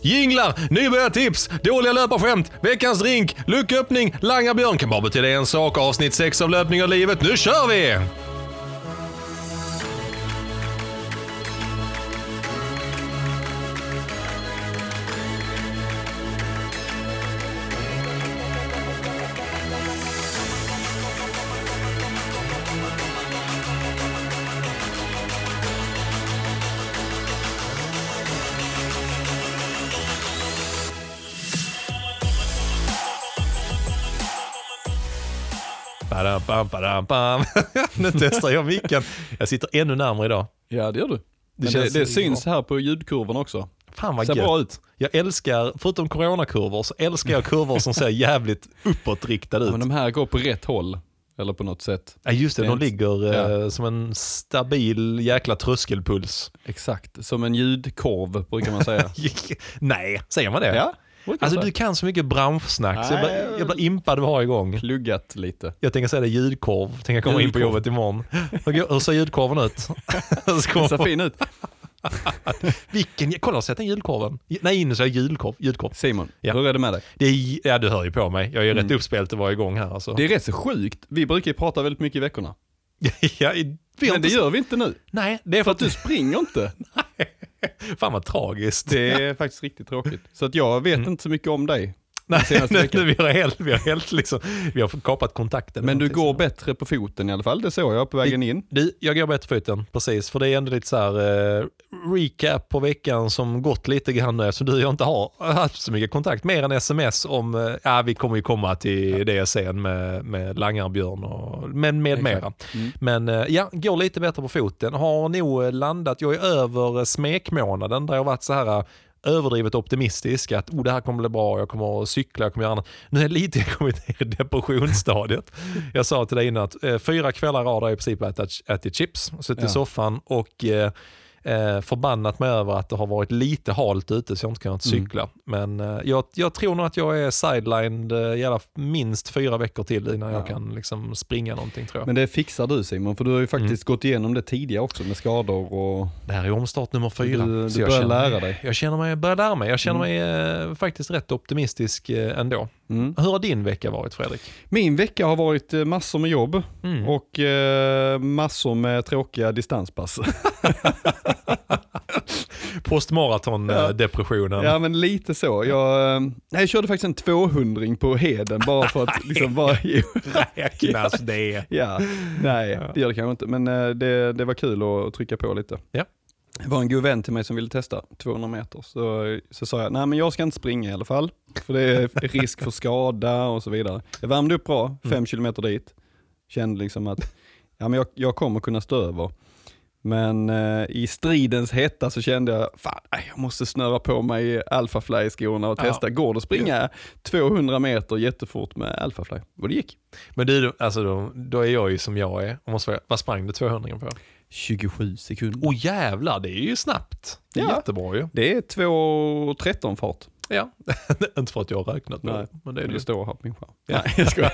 Jinglar, nybörjartips, dåliga löparskämt, veckans drink, lucköppning, langarbjörn kan bara betyda en sak. Avsnitt 6 av Löpning och livet. Nu kör vi! Bam, badam, bam. nu testar jag micken. Jag sitter ännu närmare idag. Ja det gör du. Det Det, det, syns här på ljudkurvan också. Fan vad Ser gött. bra ut. Jag älskar, förutom coronakurvor, så älskar jag kurvor som ser jävligt uppåtriktade ut. Men de här går på rätt håll. Eller på något sätt. Ja just det, är de ligger eh, som en stabil jäkla tröskelpuls. Exakt, som en ljudkorv brukar man säga. Nej, säger man det? ja, Alltså du kan så mycket branschsnack så jag blir, jag blir impad varje gång. Pluggat lite. Jag tänker säga det ljudkorv, tänker komma in på jobbet imorgon. Hur ser ljudkorven ut? Så Det ser fin ut. Vilken, kolla sett den julkorven? Nej, nu säger jag julkorv. julkorv. Simon, Ja. hur är det med dig? Det är, ja du hör ju på mig, jag är rätt Mm. uppspelt varje gång här alltså. Det är rätt så sjukt. Vi brukar ju prata väldigt mycket i veckorna. Ja, Men det gör vi inte nu. Nej, det är för att du springer inte. Fan vad tragiskt. Det är faktiskt riktigt tråkigt. Så att jag vet Mm. inte så mycket om dig. Nej, veckan. nu, vi har helt, vi har helt liksom, vi har kapat kontakten. Men du går bättre på foten i alla fall. Det såg jag på vägen in. Du, jag går bättre foten, precis. För det är ändå lite så här eh, recap på veckan som gått lite grann eftersom du och jag inte har haft så mycket kontakt. Mer än sms om, eh, ja vi kommer ju komma till det sen med, med Langarbjörn och men med mera. Mm. Men eh, ja, går lite bättre på foten. Har nog eh, landat, jag är över eh, smekmånaden där jag varit så här eh, överdrivet optimistisk att oh, det här kommer bli bra, jag kommer att cykla, jag kommer göra annat. Nu är jag lite kommit ner i depressionsstadiet. Jag sa till dig innan att eh, fyra kvällar i rad har jag i princip ätit, ätit chips, suttit i Ja. soffan och eh, eh, förbannat mig över att det har varit lite halt ute så jag har inte kunnat Mm. cykla. Men eh, jag, jag tror nog att jag är sidelined eh, alla, minst fyra veckor till innan jag Ja. kan liksom springa någonting tror jag. Men det fixar du Simon, för du har ju faktiskt gått igenom det tidigare också med skador och Det här är omstart nummer fyra. du, du jag börjar känner, lära dig. Jag känner mig, börjar lära mig. Jag känner Mm. mig eh, faktiskt rätt optimistisk eh, ändå. Mm. Hur har din vecka varit Fredrik? Min vecka har varit eh, massor med jobb Mm. och eh, massor med tråkiga distanspass. Postmaraton-depressionen. ja men lite så. Jag, eh, nej, jag körde faktiskt en 200 på Heden bara för att liksom bara, Räknas det? ja, nej Ja. det gör det kanske inte men det, det var kul att trycka på lite. Ja. Det var en god vän till mig som ville testa 200 meter så, så sa jag, nej men jag ska inte springa i alla fall. För det är risk för skada och så vidare. Jag värmde upp bra, fem Mm. kilometer dit. Kände liksom att ja, men jag, jag kommer kunna stå över. Men eh, i stridens hetta så kände jag, fan jag måste snöra på mig Alphafly-skorna och Ja. testa. Går det att springa 200 meter jättefort med Alphafly? Och det gick. Men du, alltså då, då är jag ju som jag är. Jag måste vad sprang du 200 på? 27 sekunder. Åh oh, jävlar, det är ju snabbt. Det är Ja. jättebra ju. Det är 2.13 fart. Ja, inte för att jag har räknat på Nej. Men det är Det, det. står här på min skärm. Ja. Nej, jag skojar.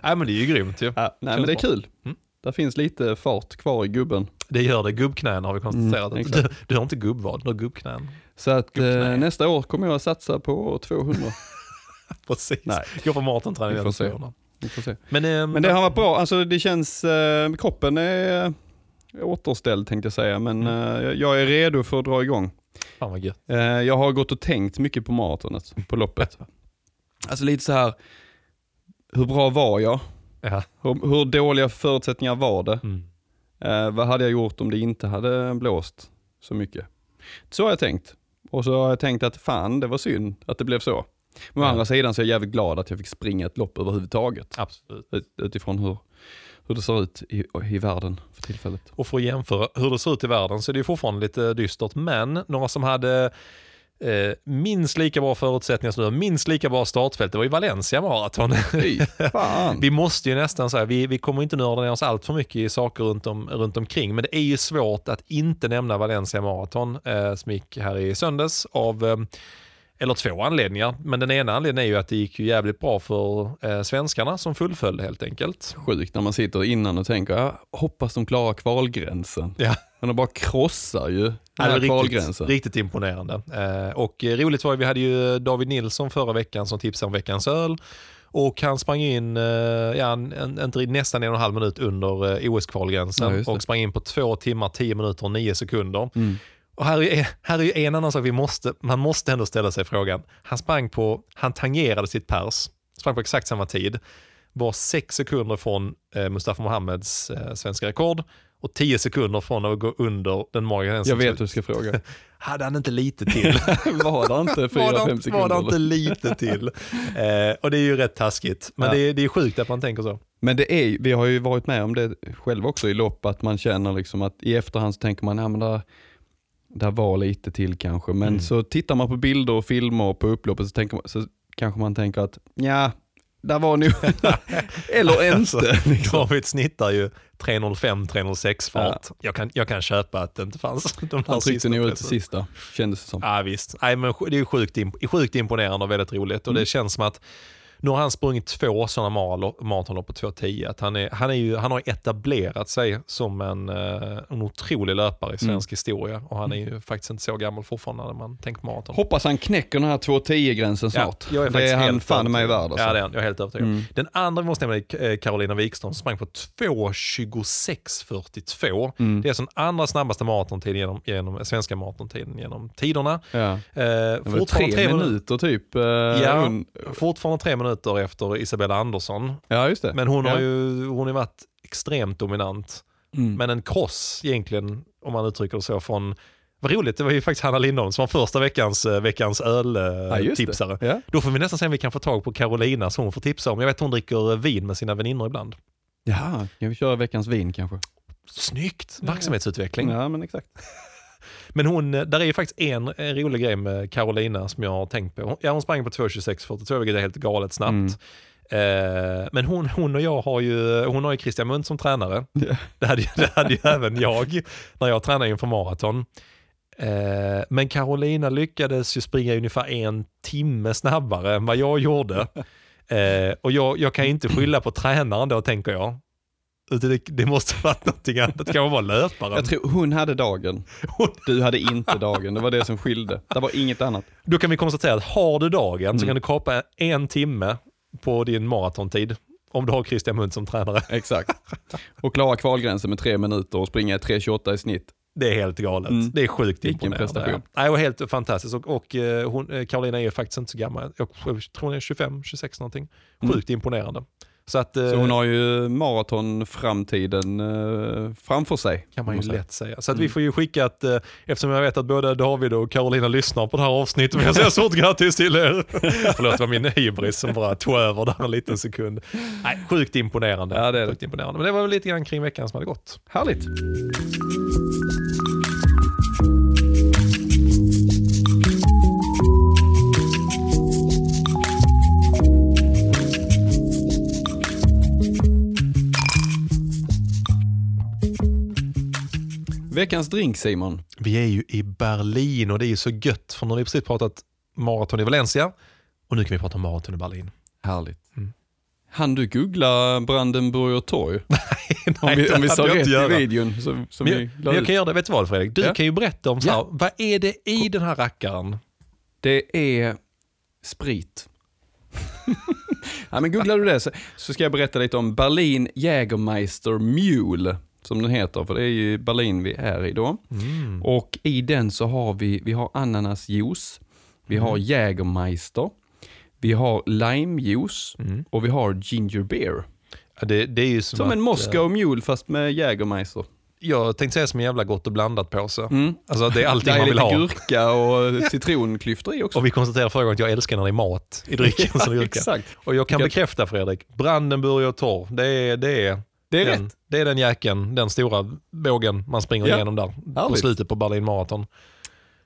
Nej men det är ju grymt ju. Ja, nej men det är kul. Mm. Där finns lite fart kvar i gubben. Det gör det. Gubbknän har vi konstaterat. Mm, du, du har inte gubbvad, du har gubbknän. Så att eh, nästa år kommer jag att satsa på 200. Precis. Nej. Gå på maraton Vi får se. Vi får se. Men, eh, Men det har varit bra, alltså det känns, eh, kroppen är återställd tänkte jag säga, men Mm. eh, jag är redo för att dra igång. Fan vad gött. Eh, jag har gått och tänkt mycket på maratonet, på loppet. Alltså lite så här, hur bra var jag? Ja. Hur, hur dåliga förutsättningar var det? Mm. Eh, vad hade jag gjort om det inte hade blåst så mycket? Så har jag tänkt. Och så har jag tänkt att fan, det var synd att det blev så. Men å Ja. andra sidan så är jag jävligt glad att jag fick springa ett lopp överhuvudtaget. Absolut. Ut, utifrån hur, hur det ser ut i, i världen för tillfället. Och för att jämföra hur det ser ut i världen så är det ju fortfarande lite dystert. Men några som hade eh, minst lika bra förutsättningar som du, minst lika bra startfält, det var ju Valencia fan. vi måste ju nästan säga, vi, vi kommer inte nörda ner oss allt för mycket i saker runt, om, runt omkring, men det är ju svårt att inte nämna Valencia Marathon eh, som gick här i söndags av eh, eller två anledningar, men den ena anledningen är ju att det gick ju jävligt bra för eh, svenskarna som fullföljde helt enkelt. Sjukt när man sitter innan och tänker, jag hoppas de klarar kvalgränsen. Ja. Han bara krossar ju den Ja, här är riktigt, kvalgränsen. riktigt imponerande. Eh, och roligt var ju, vi hade ju David Nilsson förra veckan som tipsade om veckans öl. Och han sprang in eh, ja, en, en, nästan en och en halv minut under eh, Ja, OS-kvalgränsen det. och sprang in på två timmar, tio minuter och nio sekunder. Mm. Och här är, här är ju en annan sak vi måste, man måste ändå ställa sig frågan. Han sprang på, han tangerade sitt pers, sprang på exakt samma tid, var sex sekunder från eh, Mustafa Mohammeds eh, svenska rekord och tio sekunder från att gå under den magiska gränsen. Jag vet hur du ska fråga. Hade han inte lite till? var det inte var, 4-5 det, sekunder? var det inte lite till? Eh, och det är ju rätt taskigt. Men Ja. det, är, det är sjukt att man tänker så. Men det är, vi har ju varit med om det själv också i lopp, att man känner liksom att i efterhand så tänker man, ja men där, där var lite till kanske. Men Mm. så tittar man på bilder och filmer på upploppet så, tänker man, så kanske man tänker att, ja, där var nog, eller Alltså, inte. liksom. David snittar ju 305-306 fart. Jag, kan, jag kan köpa att det inte fanns de där Han tryckte nog ut det sista, kändes det som. Ja visst, Nej, men det är ju sjukt, sjukt imponerande och väldigt roligt. Och det Mm. känns som att nu har han sprungit två sådana mar- maratonlopp på 2.10. Att han, är, han, är ju, han har etablerat sig som en, eh, en otrolig löpare i svensk historia. Och han är ju faktiskt inte så gammal fortfarande när man tänker maraton. Hoppas han knäcker den här 2.10-gränsen snart. Ja, jag är det är han fan mig värd alltså. Ja, det är han. Jag är helt övertygad. Mm. Den andra vi måste nämna är eh, Carolina Wikström som sprang på 2.26.42. Mm. Det är den andra snabbaste maratontiden genom, genom svenska maratontiden genom tiderna. Ja. Eh, fortfarande, tre, tre minuter typ. eh, Ja. fortfarande tre minuter efter Isabella Andersson. ja, just det. Men hon ja. har ju hon har varit extremt dominant. Mm. Men en kross egentligen, om man uttrycker det så, från vad roligt, det var ju faktiskt Hanna Lindholm som var första veckans, eh, veckans ja, öl-tipsare. det. Ja. Då får vi nästan se om vi kan få tag på Carolina som hon får tipsa om. Jag vet hon dricker vin med sina väninnor ibland. Jaha, kan vi köra veckans vin kanske? Snyggt! Ja. Verksamhetsutveckling. Ja, men exakt. Men hon, eh, där är ju faktiskt en, en rolig grej med Carolina som jag har tänkt på. Hon, ja, hon sprang på 2.26.42 vilket är helt galet snabbt. Mm. Eh, men hon, hon och jag har ju, hon har ju Christian Munt som tränare. Ja. Det, hade, det hade ju även jag när jag tränade inför maraton. Eh, men Carolina lyckades ju springa ungefär en timme snabbare än vad jag gjorde. Eh, och jag, jag kan inte skylla på tränaren då tänker jag. Det, det måste ha varit någonting annat, det kan vara löparen. Jag tror hon hade dagen, du hade inte dagen. Det var det som skilde. Det var inget annat. Då kan vi konstatera att har du dagen så Mm. kan du kapa en timme på din maratontid. Om du har Christian Munt som tränare. Exakt. Och klara kvalgränsen med tre minuter och springa i 3.28 i snitt. Det är helt galet. Mm. Det är sjukt Vilken imponerande. prestation. Nej, det var helt fantastiskt. Och, och eh, hon, eh, Carolina är ju faktiskt inte så gammal. Jag tror hon är 25, 26 någonting. Mm. Sjukt imponerande. Så att, eh, Så hon har ju maratonframtiden eh, framför sig. kan man ju jag lätt säga. Så att Mm. vi får ju skicka att, eh, eftersom jag vet att både David och Carolina lyssnar på det här avsnittet, vill jag säga stort grattis till er. Förlåt, det var min hybris som bara tog över där en liten sekund. Nej, sjukt imponerande. Ja, det är. Sjukt imponerande. Men det var väl lite grann kring veckan som hade gått. säga. Härligt. Veckans drink Simon. Vi är ju i Berlin och det är ju så gött för nu har vi precis pratat maraton i Valencia och nu kan vi prata maraton i Berlin. Härligt. Mm. Han du googla Brandenburger torg? Nej, Om vi, om vi sa rätt inte i göra. videon så, som Men jag, jag kan göra det, vet du vad Fredrik? Du Ja. kan ju berätta om så här, Ja. vad är det i den här rackaren? Det är sprit. ja, men googlar du det så, så ska jag berätta lite om Berlin Jägermeister Mule, som den heter, för det är ju Berlin vi är i då. Mm. Och i den så har vi, vi har ananasjuice, vi Mm. har Jägermeister, vi har limejuice Mm. och vi har ginger beer. Ja, det, det är ju som, Som att, en eh, Moscow Mule fast med Jägermeister. Jag tänkte säga som en jävla gott och blandat påse. Mm. Alltså det är allting är man vill lite ha. gurka och citronklyftor i också. Och vi konstaterade förra gången att jag älskar när det är mat i drycken som gurka. Exakt. Och jag kan bekräfta Fredrik, Brandenburger Torr, det är, det är, Det är den, rätt. det är den jäkeln, den stora bågen man springer Ja. igenom där på Härligt. slutet på Berlin Marathon.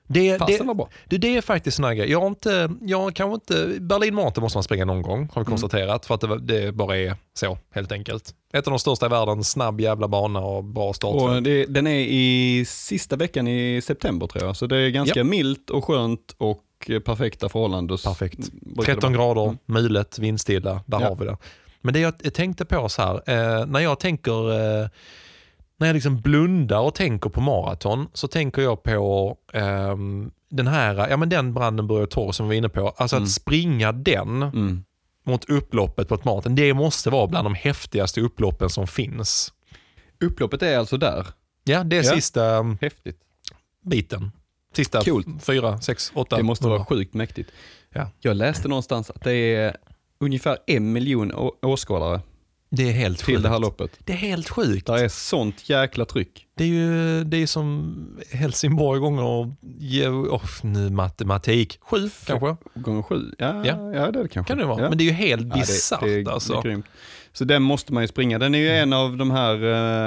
Det, Fasen det, var bra. det, det är faktiskt en grej. Jag har inte, jag kanske inte, Berlin Marathon måste man springa någon gång Mm. har vi konstaterat för att det, det bara är så helt enkelt. Ett av de största i världen, snabb jävla bana och bra start. Och det, den är i sista veckan i september tror jag, så det är ganska milt och skönt och perfekta förhållanden. Perfekt. Brukar det 13 vara. grader, Mm. mulet, vindstilla, där Ja. har vi det. Men det jag tänkte på så här, eh, när jag tänker, eh, när jag liksom blundar och tänker på maraton så tänker jag på ehm, den här, ja men den Brandenburger Tor som vi var inne på. Alltså Mm. att springa den Mm. mot upploppet på ett maraton, det måste vara bland de häftigaste upploppen som finns. Upploppet är alltså där. Ja, det är Ja. sista um, Häftigt. biten. Sista Coolt. fyra, sex, åtta. Det måste vara nio. sjukt mäktigt. Ja. Jag läste någonstans att det är ungefär en miljon åskådare Det är helt till sjukt. det här loppet. Det är helt sjukt. Det är sånt jäkla tryck. Det är ju det är som Helsingborg gånger, ge- oh, nu matematik, sju kanske? Gånger sju? Ja, Ja. ja. det är det kanske. Kan det vara. Ja. Men det är ju helt Ja, det- bisarrt det, är- alltså. Det är grymt. Så den måste man ju springa. Den är ju en av de här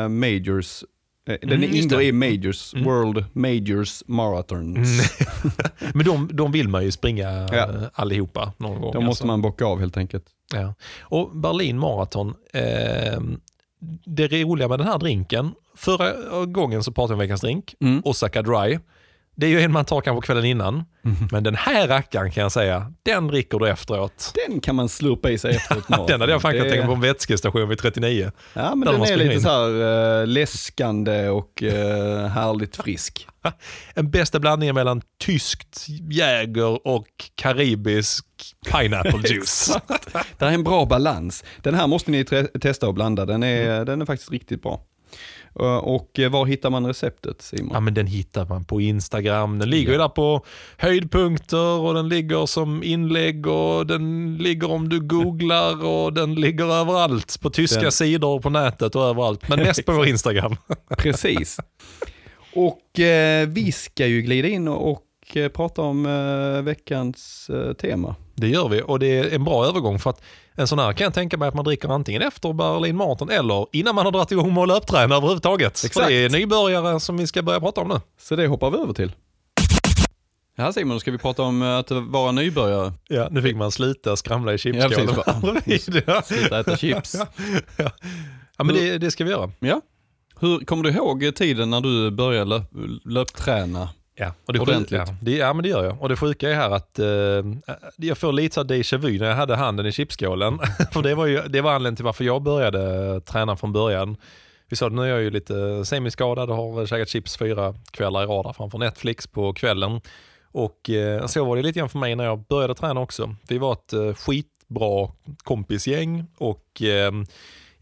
eh, majors. Eh, Den Mm, ingår i majors, Mm. World Majors Marathons. Mm. Men de, de vill man ju springa Ja. eh, allihopa någon gång. Då måste alltså. man bocka av helt enkelt. Ja. Och Berlin Marathon, eh, det roliga med den här drinken, förra gången så pratade vi om veckans drink, Mm. Osaka Dry. Det är ju en man tar kanske kvällen innan, men den här rackaren kan jag säga, den dricker du efteråt. Den kan man slurpa i sig efter ett maraton. Den hade jag kunnat Det- tänka på en vätskestation vid 39. Ja, men den är lite in. så här uh, läskande och uh, härligt frisk. En bästa blandningen mellan tyskt Jäger och karibisk pineapple juice. Det här är en bra balans. Den här måste ni testa och blanda. Den är, den är faktiskt riktigt bra. Uh, och uh, var hittar man receptet Simon? Ja men den hittar man på Instagram. Den ligger ju där på höjdpunkter och den ligger som inlägg och den ligger om du googlar och den ligger överallt. På tyska Den- sidor på nätet och överallt. Men mest på vår Instagram. Precis. Och eh, vi ska ju glida in och, och eh, prata om eh, veckans eh, tema. Det gör vi och det är en bra övergång för att en sån här kan jag tänka mig att man dricker antingen efter Berlin Marathon eller innan man har dragit igång med att löpträna överhuvudtaget. För Exakt. det är nybörjare som vi ska börja prata om nu. Så det hoppar vi över till. Ja Simon, då ska vi prata om eh, att vara nybörjare. Ja, nu fick man sluta skramla i Ja, precis. Bredvid, ja. Sluta äta chips. ja. ja, men det, det ska vi göra. Ja. Hur, kommer du ihåg tiden när du började löp, löpträna? Ja, och det Ordentligt. Sjuka, det, ja, men det gör jag. Och det sjuka är här att eh, jag får lite déjà vu när jag hade handen i chipskålen. För det var, ju, det var anledningen till varför jag började träna från början. Vi sa det, nu är jag ju lite semiskadad och har käkat chips fyra kvällar i rad framför Netflix på kvällen. Och eh, så var det lite grann för mig när jag började träna också. Vi var ett eh, skitbra kompisgäng och eh,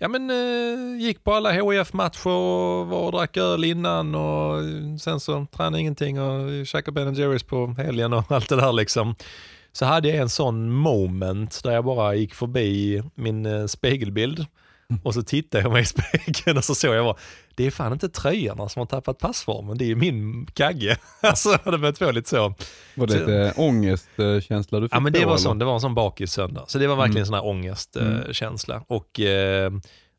Ja men eh, gick på alla HIF-matcher och var och drack öl innan och eh, sen så tränade ingenting och käkade Ben Jerrys på helgen och allt det där liksom. Så hade jag en sån moment där jag bara gick förbi min eh, spegelbild och så tittade jag mig i spegeln och så såg jag bara, det är fan inte tröjorna som har tappat passformen, det är min kagge. Alltså det blev två lite så. Var det Så- lite ångestkänsla du fick Ja men det då, var, eller? sån, det var en sån bakis söndag. Så det var verkligen Mm. sån här ångestkänsla. och eh,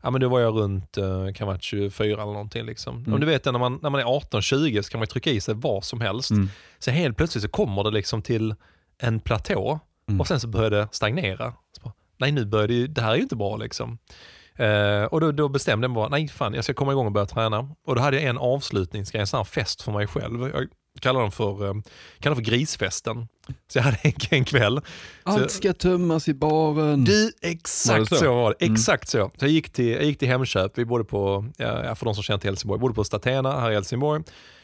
ja, men då var jag runt, eh, kan vara 24 eller någonting. Liksom. Mm. Om du vet när man, när man är 18-20 så kan man trycka i sig vad som helst. Mm. Så helt plötsligt så kommer det liksom till en platå Mm. och sen så börjar det stagnera. Så bara, nej nu börjar det ju, det här är ju inte bra liksom. Eh, och då, då bestämde jag mig bara, nej fan jag ska komma igång och börja träna. Och då hade jag en avslutningsgrej, en sån här fest för mig själv. Jag kallar den för, eh, kallar den för grisfesten. Så jag hade en, en kväll. Allt ska tömmas i baren. Du, Var exakt det så? så? var det. Mm. Exakt så. så jag, gick till, jag gick till Hemköp, vi bodde på, ja, för de som känner till Helsingborg, jag bodde på Statena här i Helsingborg.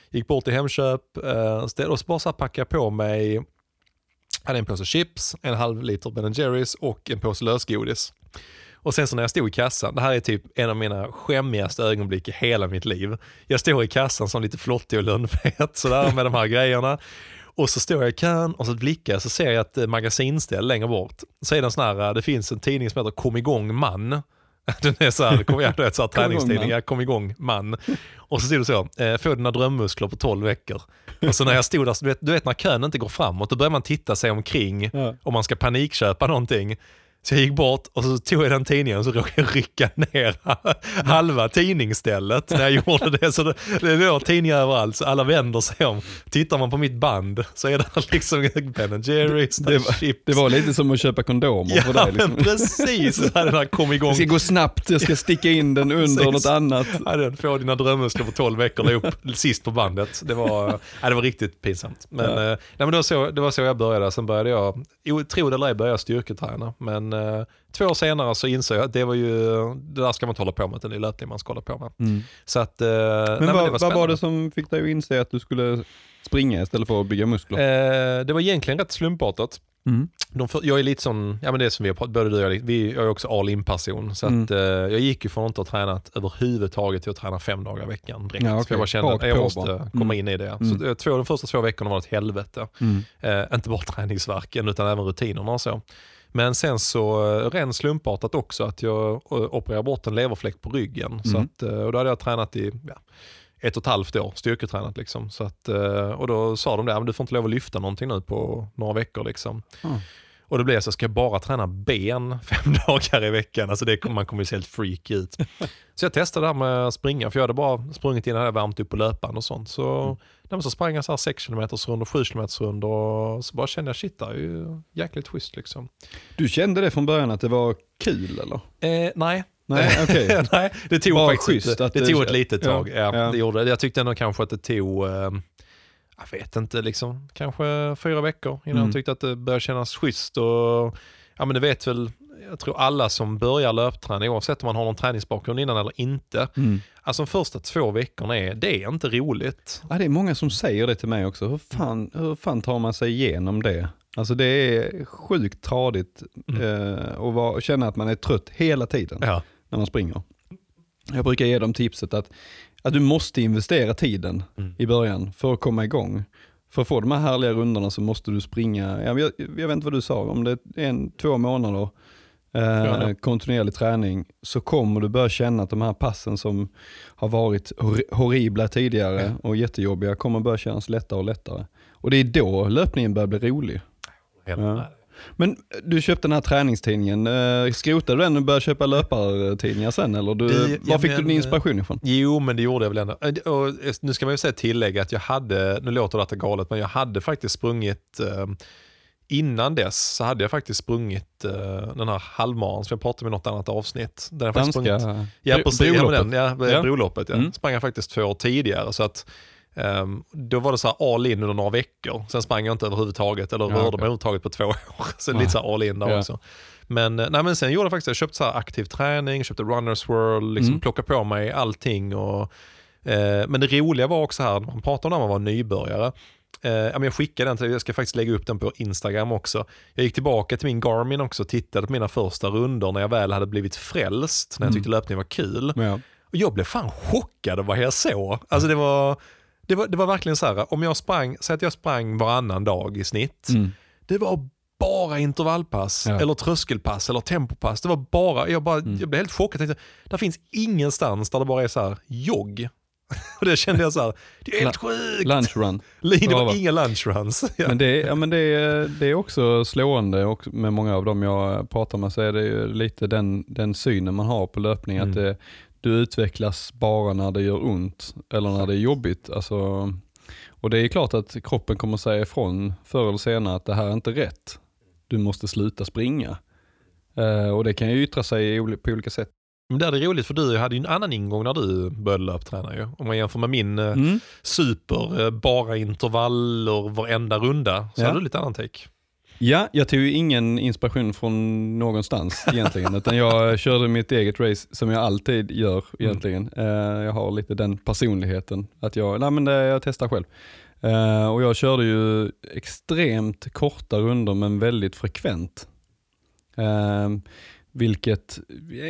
Gick bort till Hemköp eh, ställ- och så bara så packade jag på mig, hade en påse chips, en halv liter Ben Jerrys och en påse lösgodis. Och sen så när jag stod i kassan, det här är typ en av mina skämmigaste ögonblick i hela mitt liv. Jag står i kassan som lite flottig och lönnfet sådär med de här grejerna. Och så står jag i kön och så blickar jag så ser jag ett eh, magasinställ längre bort. Så är det en sån här, eh, det finns en tidning som heter Kom igång man. Den är så här, kom, ja, det är så här träningstidning, kom igång man. Och så stod det så, eh, få dina drömmuskler på 12 veckor. Och så när jag stod där, du vet, du vet när kön inte går framåt, då börjar man titta sig omkring Ja. om man ska panikköpa någonting. Så jag gick bort och så tog jag den tidningen och så råkade jag rycka ner halva tidningsstället när jag gjorde det. Så det, det låg tidningar överallt, så alla vänder sig om. Tittar man på mitt band så är det liksom Ben Jerrys, Det var- chips. Det var lite som att köpa kondomer Ja för dig. Liksom. men precis, så hade den här kom igång. Det ska gå snabbt, jag ska sticka in den under Precis. något annat. Ja, den får dina drömmuskler på 12 veckor, la upp sist på bandet. Det var, ja, det var riktigt pinsamt. Men, Ja. eh, nej, men det, var så, det var så jag började. Sen började jag, tro det eller ej, började jag styrketräna. Men Men eh, två år senare så insåg jag att det var ju, det där ska man inte hålla på med, utan det är löpning man ska hålla på med. Mm. Så att, eh, Men, nej, vad, det var vad var det som fick dig att inse att du skulle springa istället för att bygga muskler? Eh, det var egentligen rätt slumpartat. Mm. De för, jag är lite sån, ja men det är som vi har pratat, både du och jag, vi, jag är också all in person. Så Mm. att, eh, jag gick ju från att inte ha tränat överhuvudtaget till att träna fem dagar i veckan direkt. Ja. För jag bara kände att jag måste bara. komma Mm. in i det. Mm. Så eh, två, de första två veckorna var ett helvete. Mm. Eh, inte bara träningsverken utan även rutinerna och så. Men sen så eh, ren slumpartat också att jag eh, opererade bort en leverfläck på ryggen. Så Mm. att, eh, och då hade jag tränat i ja, ett och ett halvt år, styrketränat liksom. Så att, och då sa de det, "Men du får inte lov att lyfta någonting nu på några veckor liksom. Ah. Och det blev så, ska jag bara träna ben fem dagar i veckan? Alltså det, kommer- man kommer ju se helt freak ut. Så jag testade det här med att springa, för jag hade bara sprungit innan jag hade värmt upp på löpan och sånt. Så, Mm. Nej, så sprang jag så här 6 km rund och 7 km rund och så bara kände jag shit, det är ju jäkligt schysst liksom. Du kände det från början att det var kul eller? Eh, nej. Nej, okej. nej, det tog Bara faktiskt schysst att det det- tog ett litet ja, tag. Ja, ja. Det gjorde, jag tyckte ändå kanske att det tog, eh, jag vet inte, liksom, kanske fyra veckor innan Mm. jag tyckte att det började kännas schysst. Och, ja men det vet väl, jag tror alla som börjar löpträna, oavsett om man har någon träningsbakgrund innan eller inte, Mm. alltså de första två veckorna är, det är inte roligt. Ja, det är många som säger det till mig också. Hur fan, hur fan tar man sig igenom det? Alltså det är sjukt tradigt Mm. eh, vara, att känna att man är trött hela tiden Ja. när man springer. Jag brukar ge dem tipset att, att du måste investera tiden Mm. i början för att komma igång. För att få de här härliga rundorna så måste du springa, jag, jag, jag vet inte vad du sa, om det är en, två månader eh, kontinuerlig träning så kommer du börja känna att de här passen som har varit hor- horribla tidigare och jättejobbiga kommer börja kännas lättare och lättare. Och det är då löpningen börjar bli rolig. Ja. Men du köpte den här träningstidningen, eh, skrotade du den och började köpa löpartidningar sen eller? Du, Det- var fick du men, din inspiration ifrån? Jo, men det gjorde jag väl ändå. Eh, Och nu ska man ju säga tillägga att jag hade, nu låter detta galet, men jag hade faktiskt sprungit eh, Innan dess så hade jag faktiskt sprungit eh, den här halvmaran som jag pratade om i något annat avsnitt. Den har jag faktiskt sprungit, ja, precis, ja, broloppet. den, ja, Ja. broloppet. Ja. Mm. sprang jag faktiskt två år tidigare. Så att, ehm, då var det så här all in under några veckor. Sen sprang jag inte överhuvudtaget eller Ja, rörde okej. mig överhuvudtaget på två år. Så lite så här all in där Ja. också. Men, eh, nej, men sen gjorde jag faktiskt, jag köpte så aktiv träning, köpte runners world, liksom Mm. plockade på mig allting. Och, eh, men det roliga var också här, när man pratar om när man var nybörjare, Eh, jag skickade den till jag ska faktiskt lägga upp den på Instagram också. Jag gick tillbaka till min Garmin också och tittade på mina första runder när jag väl hade blivit frälst, när jag Mm. tyckte löpning var kul. Ja. Och jag blev fan chockad av vad jag såg. Alltså det var, det var, det var verkligen så här, om jag sprang, säg att jag sprang varannan dag i snitt, Mm. det var bara intervallpass Ja. eller tröskelpass eller tempopass. Det var bara, jag, bara, Mm. jag blev helt chockad. Tänkte, där finns ingenstans där det bara är så här jogg. Och det kände jag så här, det är helt sjukt. Lunch run. Det var inga lunchruns. Ja. Men, det, är- ja, men det, är, det är också slående och med många av dem jag pratar med så är det ju lite den, den synen man har på löpning. Mm. Att det, du utvecklas bara när det gör ont eller när det är jobbigt. Alltså, och det är klart att kroppen kommer säga ifrån förr eller senare att det här är inte rätt. Du måste sluta springa. Eh, och det kan ju yttra sig på olika sätt. Men det är roligt för du hade ju en annan ingång när du började löpträna ju. Om man jämför med min eh, Mm. super, eh, bara intervaller varenda runda, så Ja. hade du lite annan take. Ja, jag tog ju ingen inspiration från någonstans egentligen, utan jag körde mitt eget race som jag alltid gör egentligen. Eh, jag har lite den personligheten, att jag, nej men det, jag testar själv. Och jag körde ju extremt korta runder men väldigt frekvent. Eh, vilket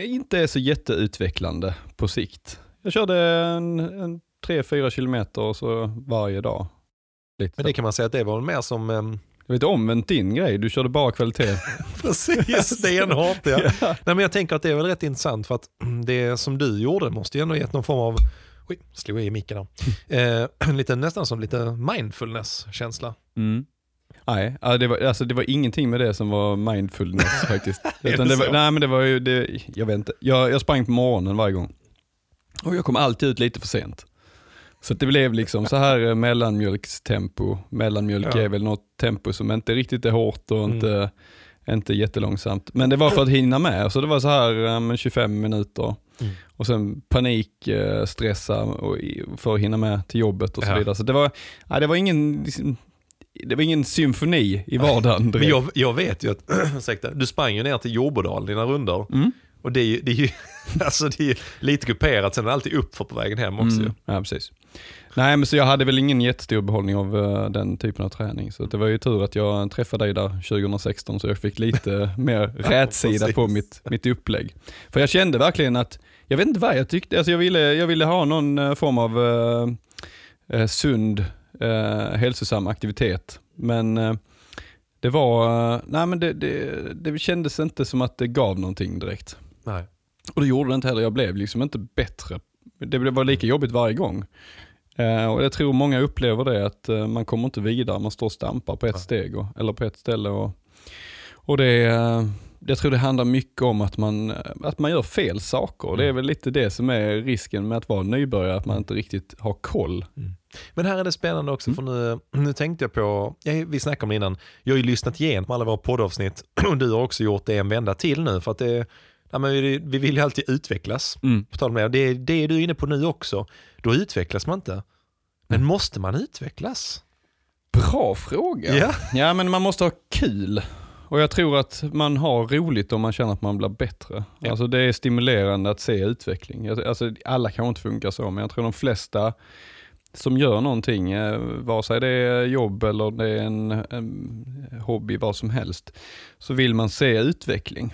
inte är så jätteutvecklande på sikt. Jag körde en, en 3-4 kilometer så varje dag. Lite Men det kan man säga att det var mer som, eh, Jag vet omvänt din grej, du körde bara kvalitet. precis, stenhårt ja. Nej, men jag tänker att det är väl rätt intressant för att det som du gjorde måste ju ändå gett någon form av, oj, slog jag i micken där. Eh, lite, nästan som lite mindfulness-känsla. Mm. Nej, det var, alltså, det var ingenting med det som var mindfulness faktiskt. Utan det det var, nej men det var ju, det, jag vet inte, jag, jag sprang på morgonen varje gång. Och jag kom alltid ut lite för sent. Så det blev liksom så här eh, mellanmjölkstempo. Mellanmjölk Ja. är väl något tempo som inte riktigt är hårt och Mm. inte, inte jättelångsamt. Men det var för att hinna med, så det var så här ja, men 25 minuter. Mm. Och sen panik, eh, stressa för att hinna med till jobbet och så Ja. vidare. Så det var, ja, det var ingen, det var ingen symfoni i vardagen Men jag, jag vet ju att, ursäkta, du sprang ju ner till Jordbodal dina runder. Mm. Och det är ju, det är ju alltså det är lite kuperat, sen är det alltid uppför på vägen hem också. Mm. Ja, precis. Nej, men så jag hade väl ingen jättestor behållning av eh, den typen av träning. Så det var ju tur att jag träffade dig där 2016 så jag fick lite mer rätsida precis. på mitt, mitt upplägg. För jag kände verkligen att, jag vet inte vad jag tyckte, alltså jag, ville, jag ville ha någon eh, form av eh, sund, eh, hälsosam aktivitet. Men eh, det var, eh, nej men det, det, det kändes inte som att det gav någonting direkt. Nej. Och det gjorde det inte heller, jag blev liksom inte bättre. Det blev- var lika jobbigt varje gång. Eh, och jag tror många upplever det, att eh, man kommer inte vidare, man står och stampar på ett steg och, eller på ett ställe. Och, och det, eh, jag tror det handlar mycket om att man, att man gör fel saker. Det är Mm. väl lite det som är risken med att vara nybörjare, att man inte riktigt har koll. Men här är det spännande också, för nu, nu tänkte jag på, ja, vi snackade om det innan, jag har ju lyssnat igenom alla våra poddavsnitt och du har också gjort det en vända till nu, för att det, ja, men vi, vi vill ju alltid utvecklas. Mm. På tal om det, det, det är du inne på nu också, då utvecklas man inte. Men måste man utvecklas? Bra fråga. Ja. Ja, men man måste ha kul. Och jag tror att man har roligt om man känner att man blir bättre. Ja. Alltså det är stimulerande att se utveckling. Alltså alla kanske inte funkar så, men jag tror de flesta som gör någonting, eh, vare sig det är jobb eller det är en, en hobby, vad som helst, så vill man se utveckling.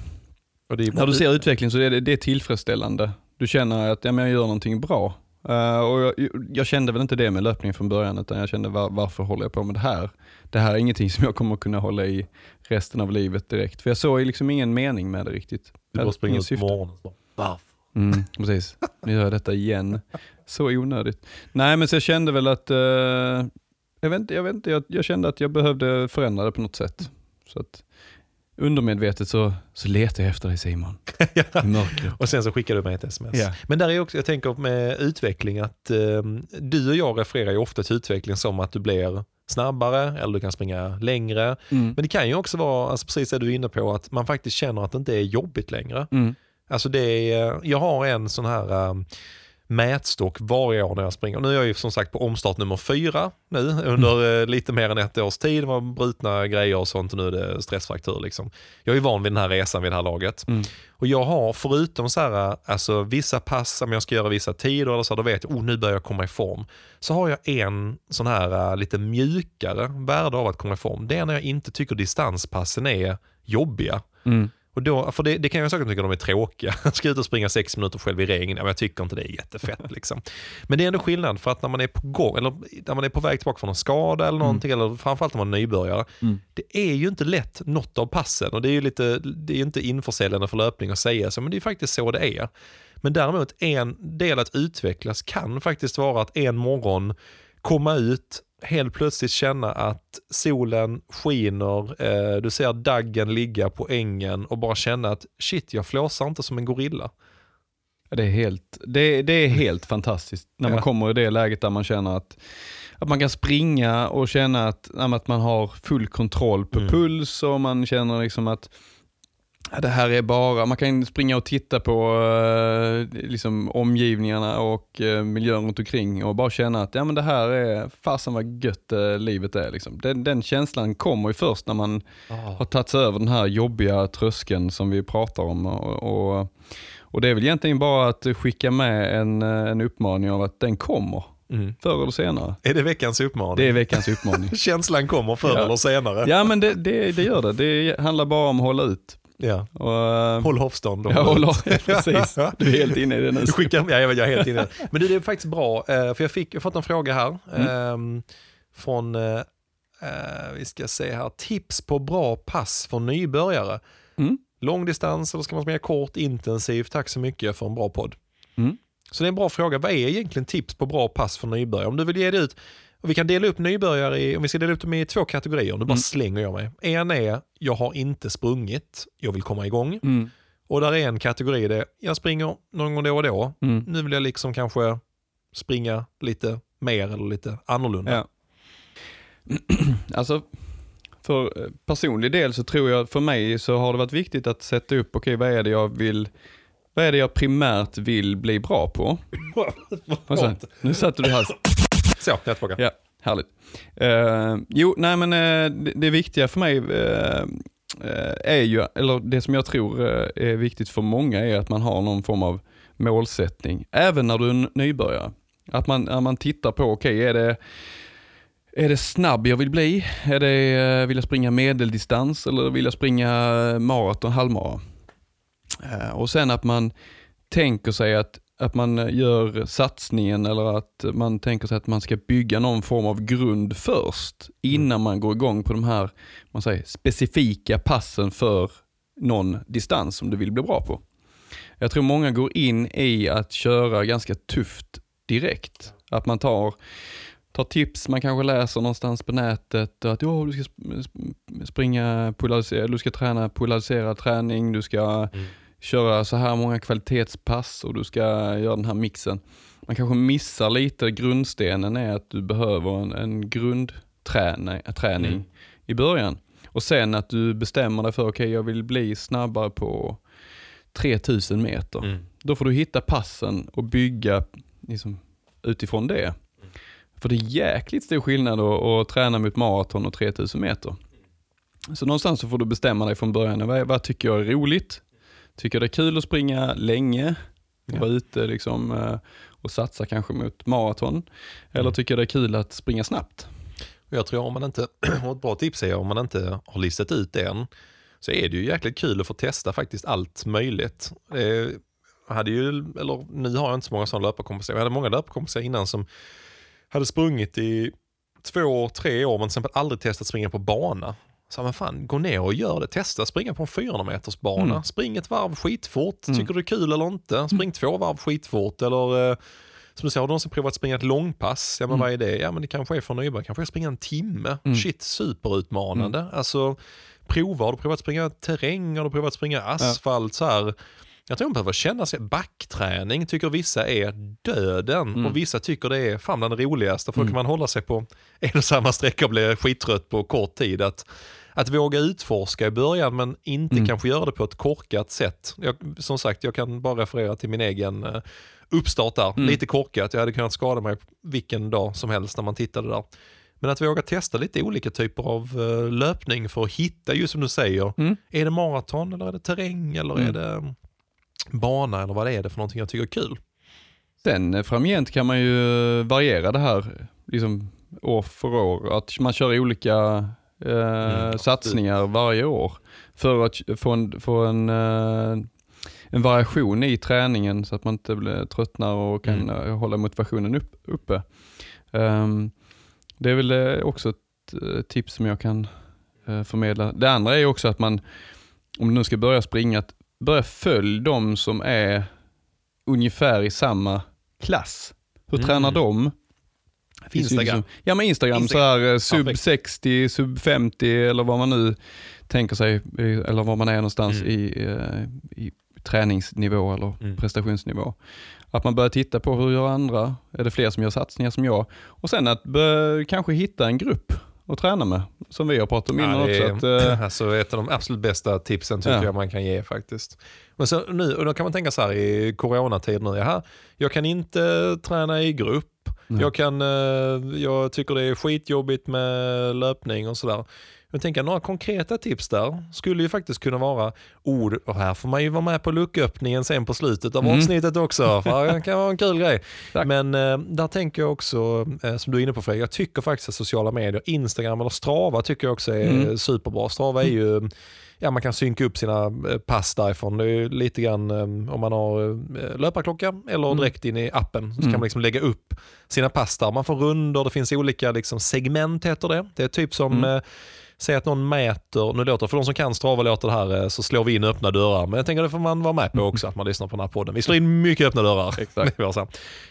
När du ser utveckling så är det, det är tillfredsställande. Du känner att ja, men jag gör någonting bra. Eh, och jag, jag kände väl inte det med löpning från början, utan jag kände var, varför håller jag på med det här? Det här är ingenting som jag kommer kunna hålla i resten av livet direkt. För jag såg liksom ingen mening med det riktigt. du bara springer ut på morgonen och bara? Mm, precis, nu gör jag detta igen. Så onödigt. Nej men så jag kände väl att, eh, jag vet inte, jag, vet inte jag, jag kände att jag behövde förändra det på något sätt. Så att undermedvetet så, så letar jag efter dig Simon. I mörkret. Och sen så skickar du mig ett sms. Ja. Men där är också, jag tänker med utveckling att eh, du och jag refererar ju ofta till utveckling som att du blir snabbare eller du kan springa längre. Mm. Men det kan ju också vara, alltså precis det du är inne på, att man faktiskt känner att det inte är jobbigt längre. Mm. Alltså det är, jag har en sån här um, mätstock varje år när jag springer. Nu är jag ju som sagt på omstart nummer fyra nu under eh, lite mer än ett års tid. Det var brutna grejer och sånt och nu är det stressfraktur. Liksom. Jag är van vid den här resan vid det här laget. Mm. Och jag har förutom så här, alltså vissa pass om jag ska göra vissa tider eller så, då vet jag, oh nu börjar jag komma i form. Så har jag en sån här uh, lite mjukare värde av att komma i form. Det är när jag inte tycker distanspassen är jobbiga. Mm. Och då, för det, det kan jag säkert tycka de är tråkiga. Jag ska ut och springa sex minuter själv i regn, jag tycker inte det är jättefett. Liksom. Men det är ändå skillnad för att när man är på gång, eller när man är på väg tillbaka från en skada eller någonting, eller framförallt när man är nybörjare, Mm. det är ju inte lätt något av passen. Och det är ju lite, det är inte införsäljande för löpning att säga så, men det är faktiskt så det är. Men däremot en del att utvecklas kan faktiskt vara att en morgon komma ut, helt plötsligt känna att solen skiner, eh, du ser daggen ligga på ängen och bara känna att shit, jag flåsar inte som en gorilla. Det är helt, det, det är helt fantastiskt när man Ja. kommer i det läget där man känner att, att man kan springa och känna att, att man har full kontroll på Mm. puls och man känner liksom att det här är bara, man kan springa och titta på eh, liksom omgivningarna och eh, miljön runt omkring och bara känna att ja, men det här är, fasen vad gött eh, livet är. Liksom. Den, den känslan kommer ju först när man har tagit sig över den här jobbiga tröskeln som vi pratar om. Och, och, och Det är väl egentligen bara att skicka med en, en uppmaning av att den kommer, Mm. förr eller senare. Är det veckans uppmaning? Det är veckans uppmaning. Känslan kommer förr Ja. eller senare. Ja men det, det, det gör det, det handlar bara om att hålla ut. Ja. Och, eh, Håll avstånd. ja, håll precis, du är helt inne i det nu. Du skickar, ja, jag jag är helt inne. i det. Men det är faktiskt bra, eh, för jag fick jag fått en fråga här ehm, från, eh, vi ska se här, tips på bra pass för nybörjare. Mm. Långdistans eller ska man springa kort, intensivt? Tack så mycket för en bra podd. Mm. Så det är en bra fråga. Vad är egentligen tips på bra pass för nybörjare? Om du vill ge det ut, och vi kan dela upp nybörjare i, om vi ska dela upp dem i två kategorier, nu bara Mm. slänger jag mig. En är, jag har inte sprungit, jag vill komma igång. Mm. Och där är en kategori där jag springer någon gång då och då. Mm. Nu vill jag liksom kanske springa lite mer eller lite annorlunda. Ja. Alltså, för eh, personlig del så tror jag, för mig så har det varit viktigt att sätta upp, okej vad är det jag vill, vad är det jag primärt vill bli bra på? Sa- Nu satte du Exakt Så, jag är tillbaka. Ja. Härligt. Uh, jo, nej men uh, det, det viktiga för mig uh, är ju, eller det som jag tror är viktigt för många är att man har någon form av målsättning, även när du är nybörjare. Att man, att man tittar på, okej, är det är det snabb jag vill bli? Är det, vill jag springa medeldistans eller vill jag springa maraton, halvmara? Och sen att man tänker sig att, att man gör satsningen eller att man tänker sig att man ska bygga någon form av grund först innan man går igång på de här man säger, specifika passen för någon distans som du vill bli bra på. Jag tror många går in i att köra ganska tufft direkt. Att man tar, tar tips, man kanske läser någonstans på nätet att ja, du ska sp- sp- springa, polariser- du ska träna polariserad träning, du ska Mm. Köra så här många kvalitetspass och du ska göra den här mixen. Man kanske missar lite, grundstenen är att du behöver en, en grundträning träning Mm. i början. Och sen att du bestämmer dig för, okej jag vill bli snabbare på 3000 meter. Mm. Då får du hitta passen och bygga liksom, utifrån det. För det är jäkligt stor skillnad att, att träna mot maraton och 3000 meter. Så någonstans så får du bestämma dig från början, vad, vad tycker jag är roligt? Tycker det är kul att springa länge? Och Ja. vara ute liksom, eh, och satsa kanske mot maraton? Eller Mm. tycker jag det är kul att springa snabbt? Jag tror om man inte, och ett bra tips är om man inte har listat ut det än, så är det ju jäkligt kul att få testa faktiskt allt möjligt. Eh, hade ju, eller nu har jag inte så många sådana löparkompisar, jag hade många löparkompisar innan som hade sprungit i två, tre år men till exempel aldrig testat springa på bana. Så men fan, gå ner och gör det. Testa springa på en 400 meters bana. Mm. Spring ett varv skitfort. Mm. Tycker du det är kul eller inte? Spring två varv skitfort. Eller eh, som du säger, har du någonsin provat att springa ett långpass? Ja men Mm. vad är det? Ja men det kanske är för nybörjare. Kanske är springa en timme. Mm. Shit, superutmanande. Alltså, prova. Har du provat att springa terräng? Har du provat att springa asfalt? Så här. Jag tror man behöver känna sig, backträning tycker vissa är döden Mm. och vissa tycker det är fan bland det roligaste för då Mm. kan man hålla sig på en och samma sträcka och bli skittrött på kort tid. Att, att våga utforska i början men inte Mm. kanske göra det på ett korkat sätt. Jag, som sagt, jag kan bara referera till min egen eh, uppstart där. Mm. Lite korkat, jag hade kunnat skada mig vilken dag som helst när man tittade där. Men att våga testa lite olika typer av eh, löpning för att hitta, just som du säger, Mm. är det maraton eller är det terräng eller Mm. är det bana eller vad är det för någonting jag tycker är kul? Sen eh, framgent kan man ju variera det här liksom, år för år. Att man kör olika eh, Mm, satsningar varje år för att få en, få en, eh, en variation i träningen så att man inte blir tröttnar och kan Mm. eh, hålla motivationen upp, uppe. Ehm, det är väl eh, också ett eh, tips som jag kan eh, förmedla. Det andra är också att man, om du nu ska börja springa, att börja följa de som är ungefär i samma klass. Hur Mm. tränar de? Instagram. Ja men Instagram, Instagram. så här, eh, sub Perfekt. 60, sub 50 eller vad man nu tänker sig, eller var man är någonstans Mm. i, eh, i träningsnivå eller Mm. prestationsnivå. Att man börjar titta på hur gör andra? Är det fler som gör satsningar som jag? Och sen att kanske hitta en grupp att träna med, som vi har pratat om innan Ja, det också. Att, eh, alltså ett av de absolut bästa tipsen tycker Ja. jag man kan ge faktiskt. Men så nu, och då kan man tänka så här i coronatid nu, jaha, jag kan inte träna i grupp. Jag, kan, eh, jag tycker det är skitjobbigt med löpning och sådär. Jag tänker några konkreta tips där skulle ju faktiskt kunna vara ord, och här får man ju vara med på lucköppningen sen på slutet av Mm. avsnittet också, för det kan vara en kul grej. Tack. Men eh, där tänker jag också, eh, som du är inne på Fredrik, jag tycker faktiskt att sociala medier, Instagram eller Strava tycker jag också är Mm. superbra. Strava är ju, ja man kan synka upp sina eh, pass därifrån. Det är ju lite grann eh, om man har eh, löparklocka eller Mm. direkt in i appen så Mm. kan man liksom lägga upp sina pass där. Man får runder, det finns olika liksom, segment heter det. Det är typ som Mm. Säg att någon mäter, nu låter för de som kan Strava låter det här eh, så slår vi in öppna dörrar. Men jag tänker det får man vara med på också att man lyssnar på den här podden. Vi slår in mycket öppna dörrar. Exakt.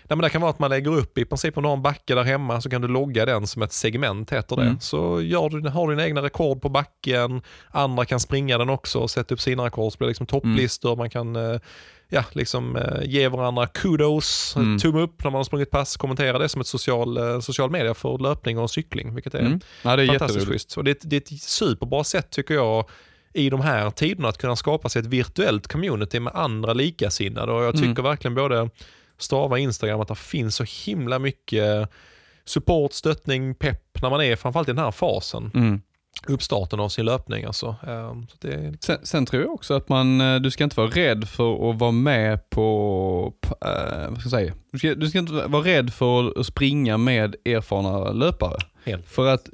Nej, men det kan vara att man lägger upp i princip om du har en backe där hemma så kan du logga den som ett segment heter det. Mm. Så gör du, har du dina egna rekord på backen, andra kan springa den också och sätta upp sina rekord. Så blir det liksom topplistor, man kan eh, ja, liksom, eh, ge varandra kudos, Mm. tumme upp när man har sprungit pass, kommentera det som ett social, eh, social media för löpning och cykling. Vilket är Mm. Ja, det är fantastiskt schysst. Och det, är- det är ett superbra sätt tycker jag i de här tiderna att kunna skapa sig ett virtuellt community med andra likasinnade. Och jag tycker Mm. verkligen både Strava och Instagram att det finns så himla mycket support, stöttning, pepp när man är framförallt i den här fasen. Mm. Uppstarten av sin löpning alltså. Eh, Så det Sen, sen tror jag också att man, eh, du ska inte vara rädd för att vara med på, eh, vad ska jag säga? Du ska, du ska inte vara rädd för att springa med erfarna löpare. Helt. För att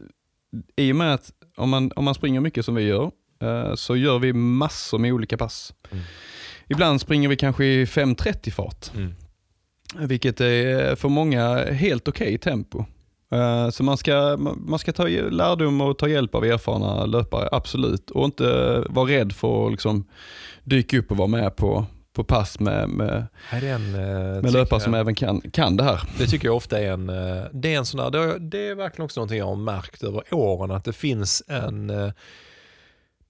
i och med att om man, om man springer mycket som vi gör, eh, så gör vi massor med olika pass. Mm. Ibland springer vi kanske i 5.30 fart, mm. vilket är för många helt okej tempo. Eh, Så man ska, man ska ta lärdom och ta hjälp av erfarna löpare, absolut. Och inte vara rädd för att liksom dyka upp och vara med på, på pass med, med, Här är en, eh, med löpare jag- som även kan, kan det här. Det tycker jag ofta är en, eh, det är en sån där, det är- verkligen också någonting jag har märkt över åren, att det finns en,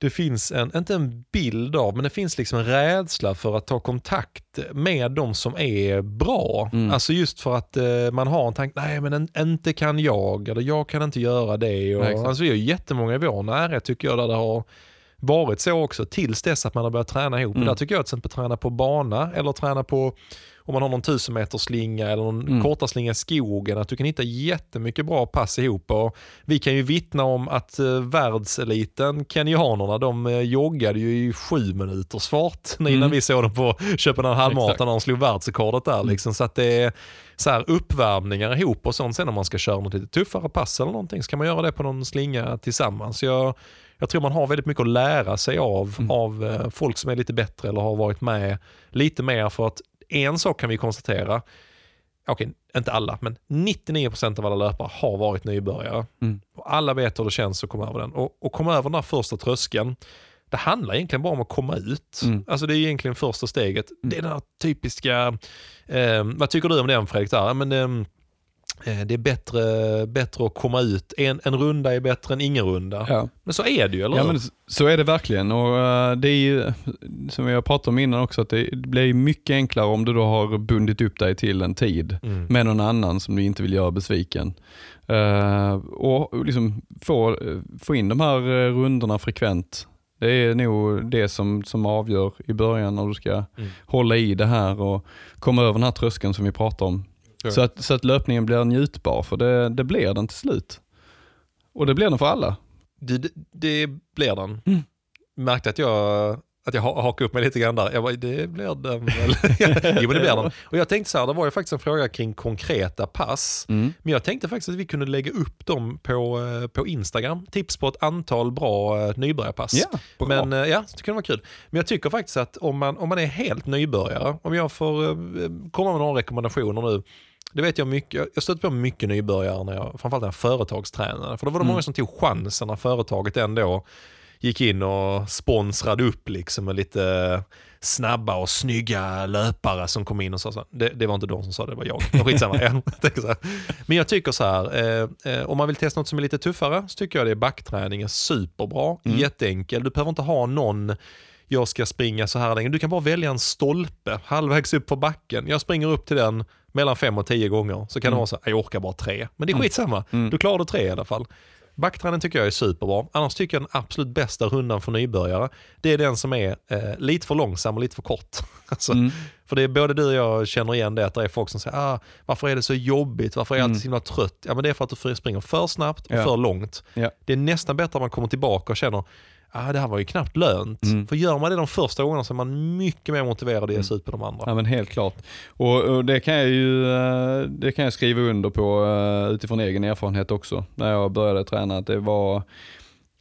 det finns en, inte en bild av, men det finns liksom en rädsla för att ta kontakt med de som är bra. Mm. Alltså just för att eh, man har en tanke, nej men en, inte kan jag, eller jag kan inte göra det. Och, Nej, alltså vi har jättemånga i vår närhet tycker jag, där det har varit så också, tills dess att man har börjat träna ihop. Mm. Där tycker jag att till exempel träna på bana, eller träna på om man har någon tusen meters slinga eller någon Mm. korta slinga i skogen, att du kan hitta jättemycket bra pass ihop. Och vi kan ju vittna om att eh, världseliten, kenyanerna, de eh, joggade ju i sju minuters fart innan Mm. vi såg dem på Köpenhamn halvmaraton när de slog världsrekordet där. Liksom. Så att det är så här uppvärmningar ihop och sånt. Sen om man ska köra något lite tuffare pass eller någonting så kan man göra det på någon slinga tillsammans. Jag, jag tror man har väldigt mycket att lära sig av, Mm. av eh, folk som är lite bättre eller har varit med lite mer för att en sak kan vi konstatera, okej, inte alla, men 99% av alla löpare har varit nybörjare. Mm. Och alla vet hur det känns att komma över den. Och, och komma över den här första tröskeln, det handlar egentligen bara om att komma ut. Mm. Alltså det är egentligen första steget. Det är den här typiska, eh, vad tycker du om den Fredrik? Där? Men, eh, det är bättre, bättre att komma ut. En, en runda är bättre än ingen runda. Ja. Men så är det ju, eller Ja hur? men så är det verkligen och eh, det är ju, som har pratat om innan också, att det blir mycket enklare om du då har bundit upp dig till en tid Mm. med någon annan som du inte vill göra besviken. Eh, och liksom få, få in de här eh, rundorna frekvent. Det är nog det som, som avgör i början när du ska Mm. hålla i det här och komma över den här tröskeln som vi pratar om. Så, att, så att löpningen blir njutbar, för det, det blir den till slut. Och det blir den för alla. Det, det, blir den. Mm. Märkte att jag, att jag ha- hakade upp mig lite grann där. Jag bara, det blir den väl? jo men det blir den. Och jag tänkte så här, det var ju faktiskt en fråga kring konkreta pass. Mm. Men jag tänkte faktiskt att vi kunde lägga upp dem på, eh, på Instagram. Tips på ett antal bra eh, nybörjarpass. Ja, bra. Men eh, ja, det kan vara kul. Men jag tycker faktiskt att om man, om man är helt nybörjare, om jag får komma med några rekommendationer nu. Det vet jag mycket, jag stötte på mycket nybörjare när jag, framförallt när jag företagstränade. För då var det Mm. många som tog chansen när företaget ändå gick in och sponsrade upp liksom med lite snabba och snygga löpare som kom in och sa så. här. Det, det var inte de som sa det, det var jag. Men Skitsamma. jag. Men jag tycker så här, eh, eh, om man vill testa något som är lite tuffare så tycker jag det är backträning är superbra, Mm. jätteenkel. Du behöver inte ha någon jag ska springa så här länge. Du kan bara välja en stolpe halvvägs upp på backen. Jag springer upp till den mellan fem och tio gånger. Så kan det Mm. vara så här, jag orkar bara tre. Men det är Mm. skitsamma. Mm. Du klarar tre i alla fall. Backträning tycker jag är superbra. Annars tycker jag den absolut bästa rundan för nybörjare, det är den som är eh, lite för långsam och lite för kort. alltså, Mm. För det är både du och jag känner igen det, att det är folk som säger ah, varför är det så jobbigt, varför är jag Mm. alltid så himla trött? Ja men det är för att du springer för snabbt och Ja. för långt. Ja. Det är nästan bättre om man kommer tillbaka och känner ah, det här var ju knappt lönt. Mm. För gör man det de första gångerna så är man mycket mer motiverad att ge sig ut på de andra. Ja men helt klart. Och, och det kan jag ju eh, det kan jag skriva under på eh, utifrån egen erfarenhet också. När jag började träna. Att det var,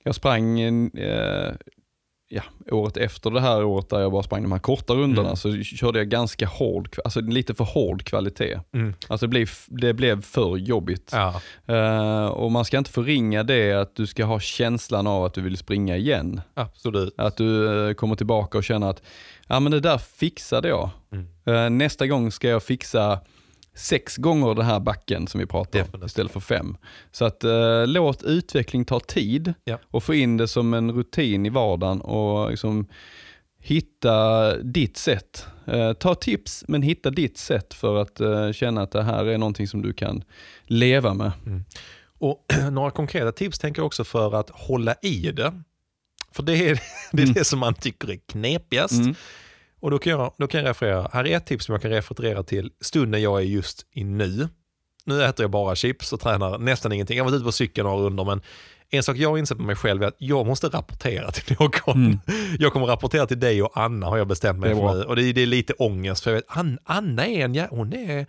jag sprang eh, ja, året efter det här året där jag bara sprang de här korta rundorna Mm. så körde jag ganska hård, alltså lite för hård kvalitet. Mm. Alltså det blev, det blev för jobbigt. Ja. Eh, och man ska inte förringa det att du ska ha känslan av att du vill springa igen. Absolut. Att du eh, kommer tillbaka och känner att ja, men det där fixade jag. Mm. Eh, nästa gång ska jag fixa sex gånger den här backen som vi pratar om istället för fem. Så att eh, låt utveckling ta tid Ja. och få in det som en rutin i vardagen och liksom hitta ditt sätt. Eh, ta tips men hitta ditt sätt för att eh, känna att det här är någonting som du kan leva med. Och några konkreta tips tänker jag också för att hålla i det. För det är det, är Mm. det som man tycker är knepigast. Mm. Och då kan, jag, då kan jag referera, här är ett tips som jag kan referera till stunden jag är just i nu. nu äter jag bara chips och tränar nästan ingenting. Jag har varit ute på cykeln några runder men en sak jag har insett på mig själv är att jag måste rapportera till någon. Jag kommer rapportera till dig och Anna har jag bestämt mig för nu. Och det är, det är lite ångest för jag vet, Anna, är en, jä- hon är,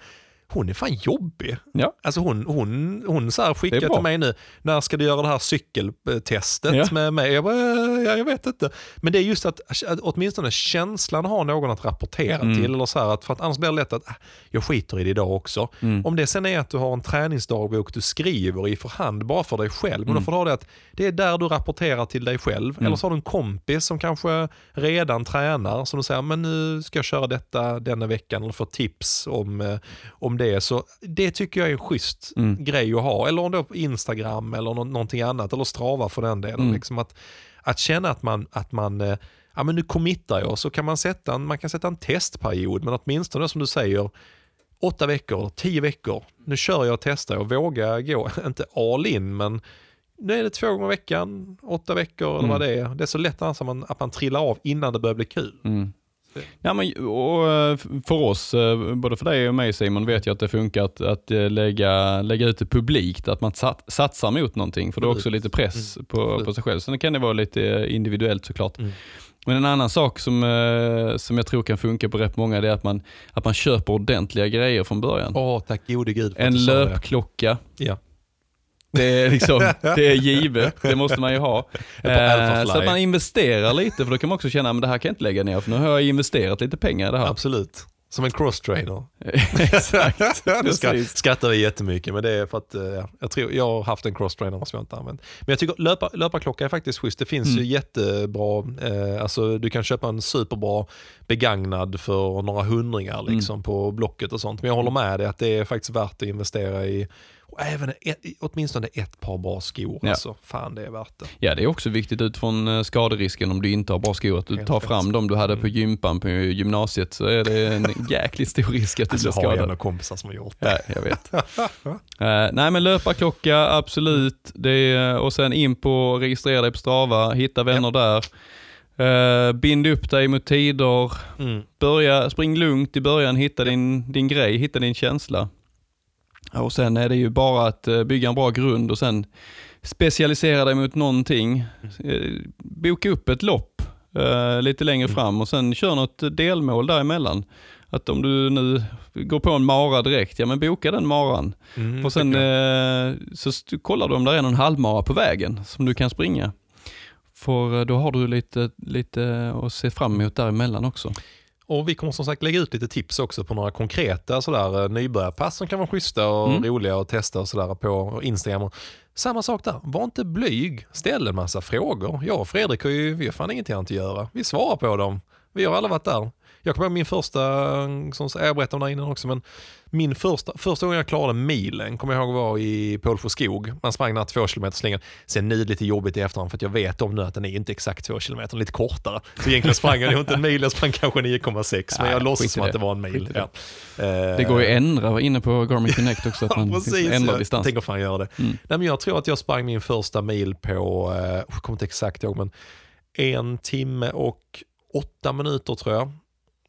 hon är fan jobbig. Ja. Alltså hon, hon, hon så här skickar till mig nu, när ska du göra det här cykeltestet Ja. med mig? Jag bara, "Eh, ja, jag vet inte. Men det är just att, att åtminstone känslan har någon att rapportera Mm. till. Eller så här, att, för att annars blir det lätt att, "Ah, jag skiter i det idag också. Mm. Om det sen är att du har en träningsdagbok du skriver i för hand bara för dig själv, men då får du ha det att det är där du rapporterar till dig själv. Mm. Eller så har du en kompis som kanske redan tränar, som du säger, men nu ska jag köra detta denna veckan, eller få tips om, eh, om det. Så det tycker jag är en schysst Mm. grej att ha. Eller om det är på Instagram eller nå- någonting annat, eller Strava för den delen. Mm. Liksom att, att känna att man, att man eh, ja men nu committar jag, så kan man sätta en, man kan sätta en testperiod, men åtminstone som du säger, åtta veckor, tio veckor. Nu kör jag och testar och vågar gå, inte all in, men nu är det två gånger i veckan, åtta veckor eller Mm. vad det är. Det är så lätt annars att man, att man trillar av innan det börjar bli kul. Mm. Ja, men, och eh, för oss, eh, både för dig och mig Simon, vet jag att det funkar att, att eh, lägga, lägga ut det publikt, att man sat, satsar mot någonting, för det är också lite press på, Absolut. på sig själv. Sen kan det vara lite individuellt såklart. Mm. Men en annan sak som, som jag tror kan funka på rätt många, det är att man, att man köper ordentliga grejer från början. Åh, tack gode gud En löpklocka, Ja. Det är, liksom, det är givet, det måste man ju ha. Eh, så att man investerar lite, för då kan man också känna att det här kan jag inte lägga ner, för nu har jag investerat lite pengar i det här. Absolut. Som en cross-trainer. Exakt. Det ska, skrattar vi jättemycket, men det är för att eh, ja, jag, tror, jag har haft en cross-trainer som jag inte använt. Men jag tycker löpa, löparklocka är faktiskt schysst. Det finns Mm. ju jättebra, eh, alltså du kan köpa en superbra begagnad för några hundringar Mm. liksom på Blocket och sånt. Men jag håller med dig att det är faktiskt värt att investera i och även ett, åtminstone ett par bra skor. Ja. Alltså, fan det är värt det. Ja, det är också viktigt utifrån eh, skaderisken om du inte har bra skor, att du Helt tar rätt. fram dem du hade på Mm. gympan på gymnasiet så är det en jäkligt stor risk att du Alltså, blir jag har skadad. ändå kompisar som har gjort det. Ja, jag vet. Eh, nej men löparklocka, absolut. Det är, och sen in på registrera dig på Strava, hitta vänner där. Uh, bind upp dig mot tider, Mm. börja, spring lugnt i början, hitta din, din grej, hitta din känsla. Och sen är det ju bara att eh, bygga en bra grund och sen specialisera dig mot någonting. Eh, boka upp ett lopp eh, lite längre Mm. fram och sen kör något delmål däremellan. Att om du nu går på en mara direkt, ja men boka den maran. Mm, och sen eh, så kollar du om det är någon halvmara på vägen som du kan springa. För eh, då har du lite, lite att se fram emot däremellan också. Och vi kommer som sagt lägga ut lite tips också på några konkreta sådär, eh, nybörjarpass som kan vara schyssta och Mm. roliga att testa och sådär på Instagram. Samma sak där, var inte blyg, ställ en massa frågor. Jag och Fredrik har ju, vi har fan ingenting annat att göra. Vi svarar på dem. Vi har alla varit där. Jag kommer ihåg min första, som jag berättade om där innan också, men min första, första gången jag klarade milen kommer jag ihåg var i Pålsjöskog. Man sprang den två kilometer slängen. Sen nu är det lite jobbigt i efterhand för att jag vet om nu att den är inte exakt två kilometer, lite kortare. Så egentligen sprang jag inte en mil, jag sprang kanske 9,6 men jag låtsas som att det. var en mil. Det. Ja. Eh, Det går ju att ändra inne på Garmin Connect också, att man precis. ändrar Jag distans. tänker fan göra det. Mm. Nej, men jag tror att jag sprang min första mil på, eh, jag kommer inte exakt ihåg, men en timme och åtta minuter tror jag.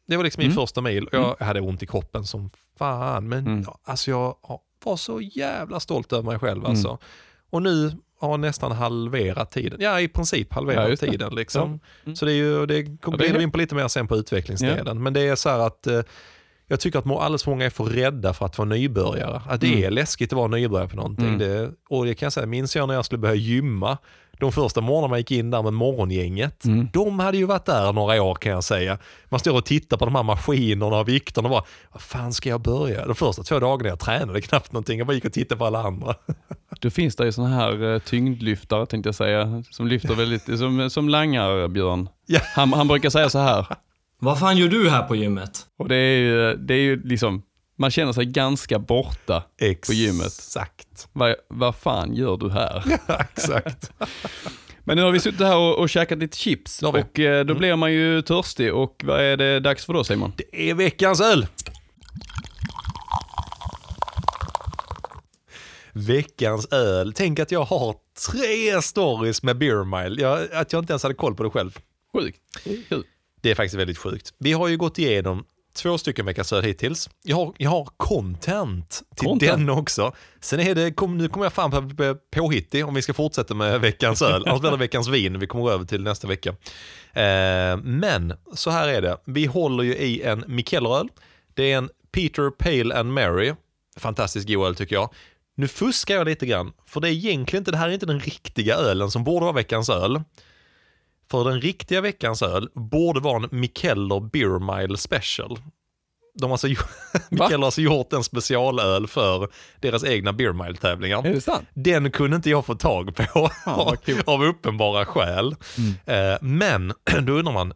Det var liksom min Mm. första mil och jag hade ont i kroppen som fan. Men Mm. ja, alltså jag var så jävla stolt över mig själv Mm. alltså. Och nu har jag nästan halverat tiden. Ja, i princip Ja, halverat det. tiden. Liksom. Mm. Så det är ju, det kommer Ja, det är in på lite mer sen på utvecklingsdelen. Men det är så här att eh, jag tycker att alldeles för många är för rädda för att vara nybörjare. Att det Mm. är läskigt att vara nybörjare på någonting. Mm. Det, och det kan jag säga, minns jag när jag skulle börja gymma, de första morgnarna jag gick in där med morgongänget, Mm. de hade ju varit där några år kan jag säga. Man står och tittar på de här maskinerna och vikterna och bara, vad fan ska jag börja? De första två dagarna jag tränade knappt någonting, jag bara gick och tittade på alla andra. Då finns det ju sådana här eh, tyngdlyftare tänkte jag säga, som lyfter väldigt, som, som langar Björn. Ja. Han, han brukar säga så här, Vad fan gör du här på gymmet? och det är ju, det är ju liksom, man känner sig ganska borta. gymmet. Exakt. Vad, vad fan gör du här? Exakt. Men nu har vi suttit här och, och käkat lite chips och eh, då blir man ju törstig och vad är det dags för då Simon? Det är veckans öl. Veckans öl. Tänk att jag har tre stories med Beer Mile. Jag, att jag inte ens hade koll på det själv. Sjukt. Kul. Det är faktiskt väldigt sjukt. Vi har ju gått igenom två stycken veckans öl hittills. Jag har, jag har content till Content. den också. Sen är det, kom, nu kommer jag fram på påhittig om vi ska fortsätta med veckans öl. Annars blir det veckans vin vi kommer över till nästa vecka. Eh, men så här är det, vi håller ju i en Mikkelleröl. Det är en Peter Pale and Mary. Fantastiskt god öl tycker jag. Nu fuskar jag lite grann, för det är egentligen inte, det här är inte den riktiga ölen som borde vara veckans öl. För den riktiga veckans öl borde vara en Mikkeller Beer Mile Special. De har alltså, har alltså gjort en specialöl för deras egna Beer Mile-tävlingar. Är det sant? Den kunde inte jag få tag på kul. av uppenbara skäl. Eh, Men då undrar man,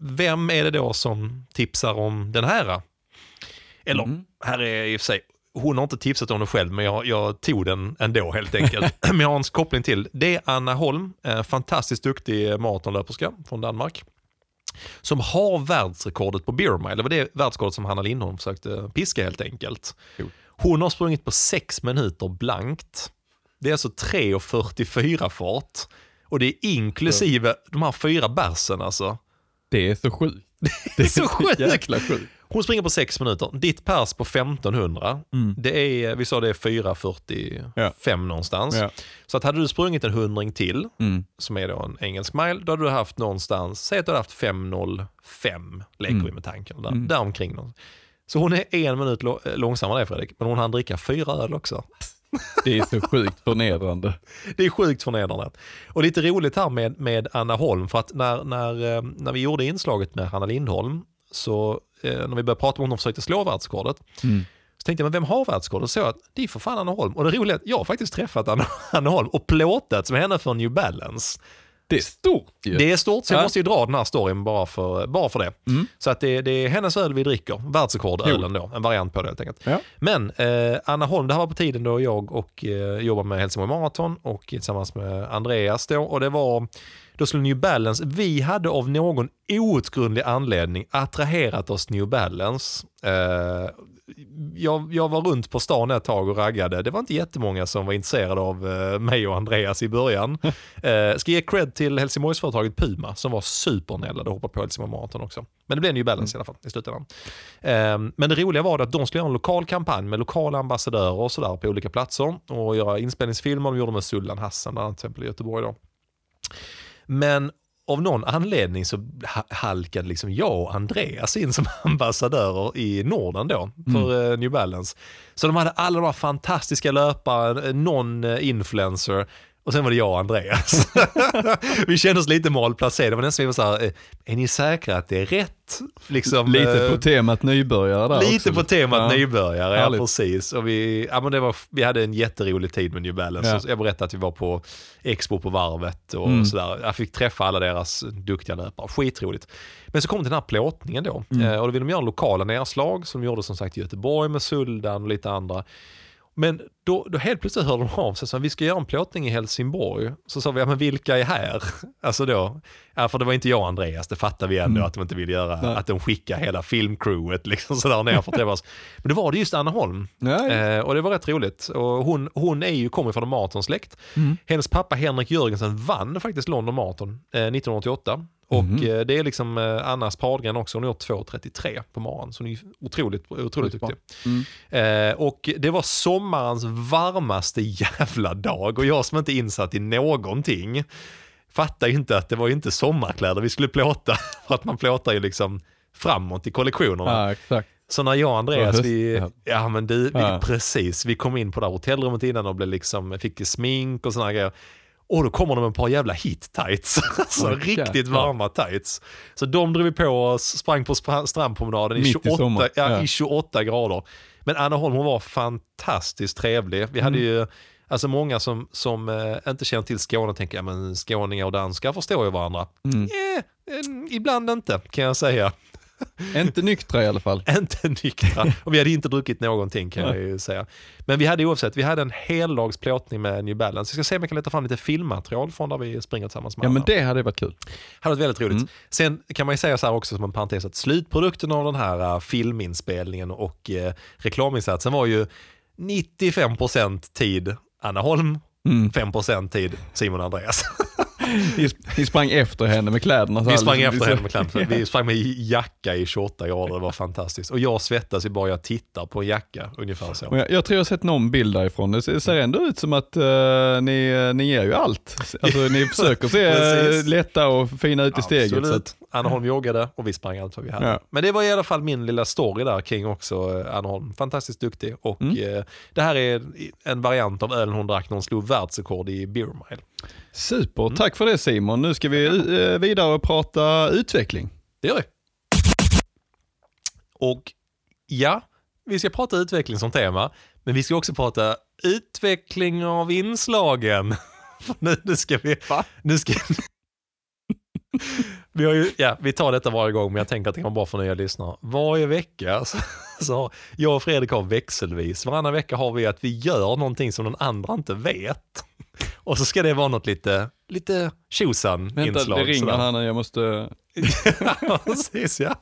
vem är det då som tipsar om den här? Eller, här är i och för sig, hon har inte tipsat om det själv, men jag, jag tog den ändå helt enkelt. men jag har en koppling till. Det är Anna Holm, eh, fantastiskt duktig maratonlöperska från Danmark. Som har världsrekordet på Beer Mile. Det var det världsrekordet som Hanna Lindholm försökte piska helt enkelt. Hon har sprungit på 6 minuter blankt. Det är alltså 3.44 fart. Och det är inklusive de här fyra bärsen alltså. Det är så sjukt. Det är så sjukt. Jäkla sjukt. Hon springer på 6 minuter. Ditt pers på 1500. Det är, vi sa det är 4.45 Ja. någonstans. Ja. Så att hade du sprungit en hundring till, Mm. som är då en engelsk mile, då hade du haft någonstans, säg att du hade haft 5.05, leker vi med tanken. Där, där omkring. någon. Så hon är en minut långsammare än Fredrik, men hon hann dricka fyra öl också. Det är så sjukt förnedrande. Det är sjukt förnedrande. Och lite roligt här med, med Anna Holm, för att när, när, eh, när vi gjorde inslaget med Hanna Lindholm, så när vi började prata om hon försökte slå världsrekordet, så tänkte jag, men vem har världsrekordet? Så att det är för fan Anna Holm. Och det roliga är att jag har faktiskt träffat Anna, Anna Holm och plåtat med henne för New Balance. Det är stort ju. Det är stort, så jag Ja. måste ju dra den här storyn bara för, bara för det. Så att det, det är hennes öl vi dricker, världsrekordölen då, en variant på det helt enkelt. Ja. Men eh, Anna Holm, det här var på tiden då jag och eh, jobbade med Helsingborg Marathon och tillsammans med Andreas då. Och det var, då skulle New Balance, vi hade av någon outgrundlig anledning attraherat oss New Balance. Eh, jag, jag var runt på stan ett tag och raggade. Det var inte jättemånga som var intresserade av eh, mig och Andreas i början. Eh, ska ge cred till Helsingborgsföretaget Puma som var supernälla och hoppade på Helsingborg Marathon också. Men det blev New Balance i alla fall i slutändan. Eh, men det roliga var att de skulle göra en lokal kampanj med lokala ambassadörer och sådär på olika platser och göra inspelningsfilmer. De gjorde med Sullan Hassan bland annat till exempel i Göteborg då. Men av någon anledning så ha- halkade liksom jag och Andreas in som ambassadörer i Norden då för eh, New Balance. Så de hade alla de här fantastiska löpare, eh, någon eh, influencer och sen var det jag och Andreas. vi kände oss lite malplacerade. Det var nästan vi var så här, eh, är ni säkra att det är rätt? Liksom, Lite eh, på temat nybörjare där Lite också. på temat Ja. nybörjare, ja precis. Och vi, ja, men det var, vi hade en jätterolig tid med New Balance. Ja. Jag berättade att vi var på Expo på varvet och Mm. sådär. Jag fick träffa alla deras duktiga löpare, skitroligt. Men så kom den här plåtningen då. Mm. Eh, och då ville de göra lokala nedslag som de gjorde som sagt i Göteborg med Suldan och lite andra. Men då, då helt plötsligt hörde de av sig, så vi ska göra en plåtning i Helsingborg. Så sa vi, ja men vilka är här? Alltså då, ja för det var inte jag och Andreas, det fattar vi ändå att de inte ville göra, Nej. att de skickar hela filmcrewet liksom sådär ner för att träffas. Men då var det just Anna Holm. Ja. Eh, och det var rätt roligt. Och hon, hon är ju, kommer från en maratonsläkt. Hennes pappa Henrik Jörgensen vann faktiskt London Marathon eh, 1988. Och eh, det är liksom eh, Annas paradgren också, hon har gjort 2.33 på maraton. Så hon är otroligt, otroligt duktig. Eh, och det var sommarens varmaste jävla dag och jag som inte är insatt i någonting fattar ju inte att det var inte sommarkläder vi skulle plåta. För att man plåtar ju liksom framåt i kollektionerna. ja. Så när jag och Andreas, vi, ja men du, vi, Ja. precis, vi kom in på det här hotellrummet innan och blev liksom, fick smink och här grejer. Och då kommer de med ett par jävla hit-tights. Alltså Oj, riktigt varma tights. Så de drog vi på oss, sprang på strandpromenaden i Mitt i 28, sommar, ja, ja. i 28 grader. Men Anna Holm hon var fantastiskt trevlig. Vi hade Mm. ju, alltså många som, som eh, inte känner till Skåne tänker, ja men skåningar och danskar förstår ju varandra. Mm. Eh, eh, ibland inte kan jag säga. Inte nyktra i alla fall. Inte nyktra. Och vi hade inte druckit någonting kan jag ju säga. Men vi hade oavsett, vi hade en heldagsplåtning med New Balance. Jag ska se om jag kan leta fram lite filmmaterial från där vi springer tillsammans med Ja men det hade varit kul. hade varit väldigt roligt. Mm. Sen kan man ju säga så här också som en parentes att slutprodukten av den här uh, filminspelningen och uh, reklaminsatsen var ju 95% tid Anna Holm, Mm. 5% tid Simon och Andreas. Ni, ni sprang efter henne med kläderna. så Vi sprang liksom, efter henne med kläder. Vi sprang med jacka i 28 grader, det var fantastiskt. Och jag svettas ju bara jag tittar på en jacka, ungefär så. jag, jag tror jag har sett någon bild därifrån. Det ser ändå ut som att eh, ni, ni ger ju allt. Alltså ni försöker se uh, lätta och fina ut i steget. Så att, Absolut. Anneholm joggade och vi sprang allt vad vi hade. Ja. Men det var i alla fall min lilla story där kring också eh, Anneholm. Fantastiskt duktig. Och Mm. eh, det här är en variant av ölen hon drack när hon slog världsrekord i beer mile. Super, Mm. tack för det Simon. Nu ska vi uh, vidare och prata utveckling. Det gör vi. Och ja, vi ska prata utveckling som tema, men vi ska också prata utveckling av inslagen. Nu, nu ska vi... Va? Nu ska, vi, har ju, ja, vi tar detta varje gång, men jag tänker att det kan vara bra för nya lyssnare. Varje vecka så, så jag och Fredrik har växelvis. Varannan vecka har vi att vi gör någonting som den andra inte vet. Och så ska det vara något lite, lite tjosan Vänta, inslag. det ringer sådär. här nu. Jag måste... Ja, precis ja.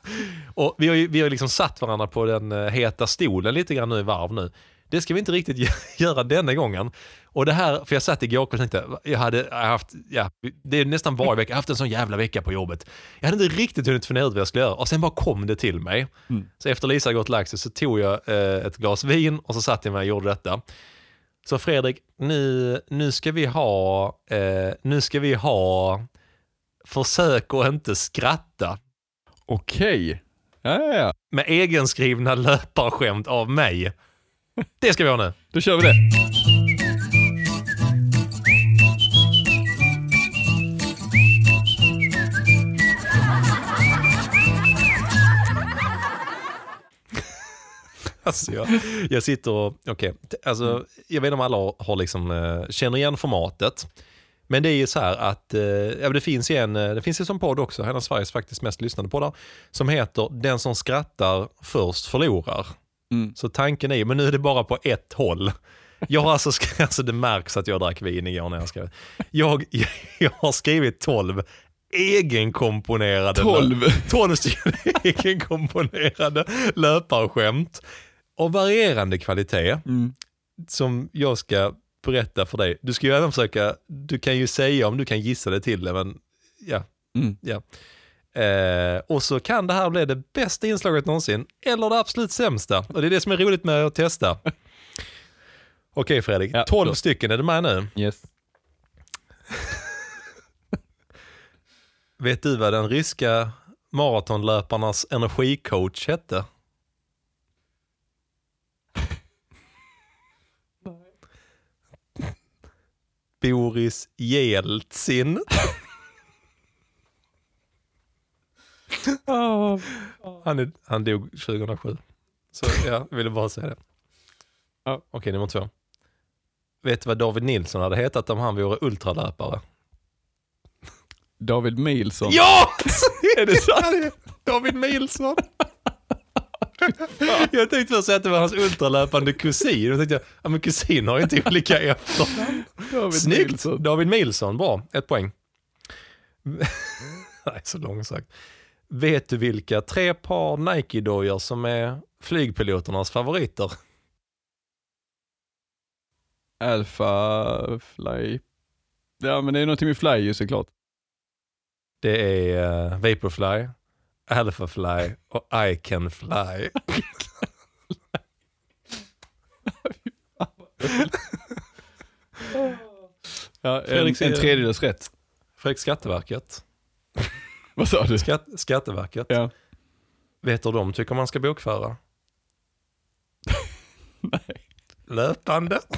Och vi har ju vi har liksom satt varandra på den eh, heta stolen lite grann nu i varv nu. Det ska vi inte riktigt gö- göra denna gången. Och det här, för jag satt igår och tänkte, jag hade haft, ja, det är nästan varje vecka, jag har haft en sån jävla vecka på jobbet. Jag hade inte riktigt hunnit fundera ut vad jag skulle göra och sen bara kom det till mig. Mm. Så efter Lisa gått och lagt sig så tog jag eh, ett glas vin och så satt jag mig och gjorde detta. Så Fredrik, nu, nu ska vi ha, eh, nu ska vi ha, försök att inte skratta Okej. Ja, ja, ja. med egenskrivna löparskämt av mig. Det ska vi ha nu. Då kör vi det. Alltså jag, jag sitter och, okej, t- alltså, jag vet inte om alla har, har liksom, eh, känner igen formatet. Men det är ju så här att, eh, ja, det finns ju en, eh, det finns ju som podd också, en av Sveriges faktiskt mest lyssnade poddar, som heter Den som skrattar först förlorar. Mm. Så tanken är men nu är det bara på ett håll. Jag har alltså, alltså det märks att jag drack vin igår när jag skrev. Jag, jag har skrivit 12 egenkomponerade 12. 12 stycken egenkomponerade löparskämt av varierande kvalitet Mm. som jag ska berätta för dig. Du ska ju även försöka, du kan ju säga om du kan gissa det till det, men ja. Mm. ja. Eh, och så kan det här bli det bästa inslaget någonsin, eller det absolut sämsta. Och det är det som är roligt med att testa. Okej Fredrik, Ja, 12 då. stycken, är du med nu? Yes. Vet du vad den ryska maratonlöparnas energicoach hette? Boris Jeltsin. Han, är, han dog 2007. Så ja, jag ville bara säga det. Ja. Okej, nummer två. Vet du vad David Nilsson hade hetat om han vore ultralöpare? David Milsson. Ja! är det sant? David Milsson. jag tänkte först säga att det var hans ultralöpande kusin. Då tänkte jag, ja men kusin har ju inte olika efternamn. Snyggt! Milsson. David Milsson, bra. Ett poäng. Nej, så långsökt. Vet du vilka tre par Nike-dojor som är flygpiloternas favoriter? Alpha Fly. Ja men det är någonting med Fly ju såklart. Det är uh, Vaporfly, Alphafly och I can fly. Ja, en, en tredjedels rätt. Fredrik Skatteverket. Vad sa du? Skatt, Skatteverket. Ja. Vet du hur de tycker man ska bokföra? Nej. Löpande.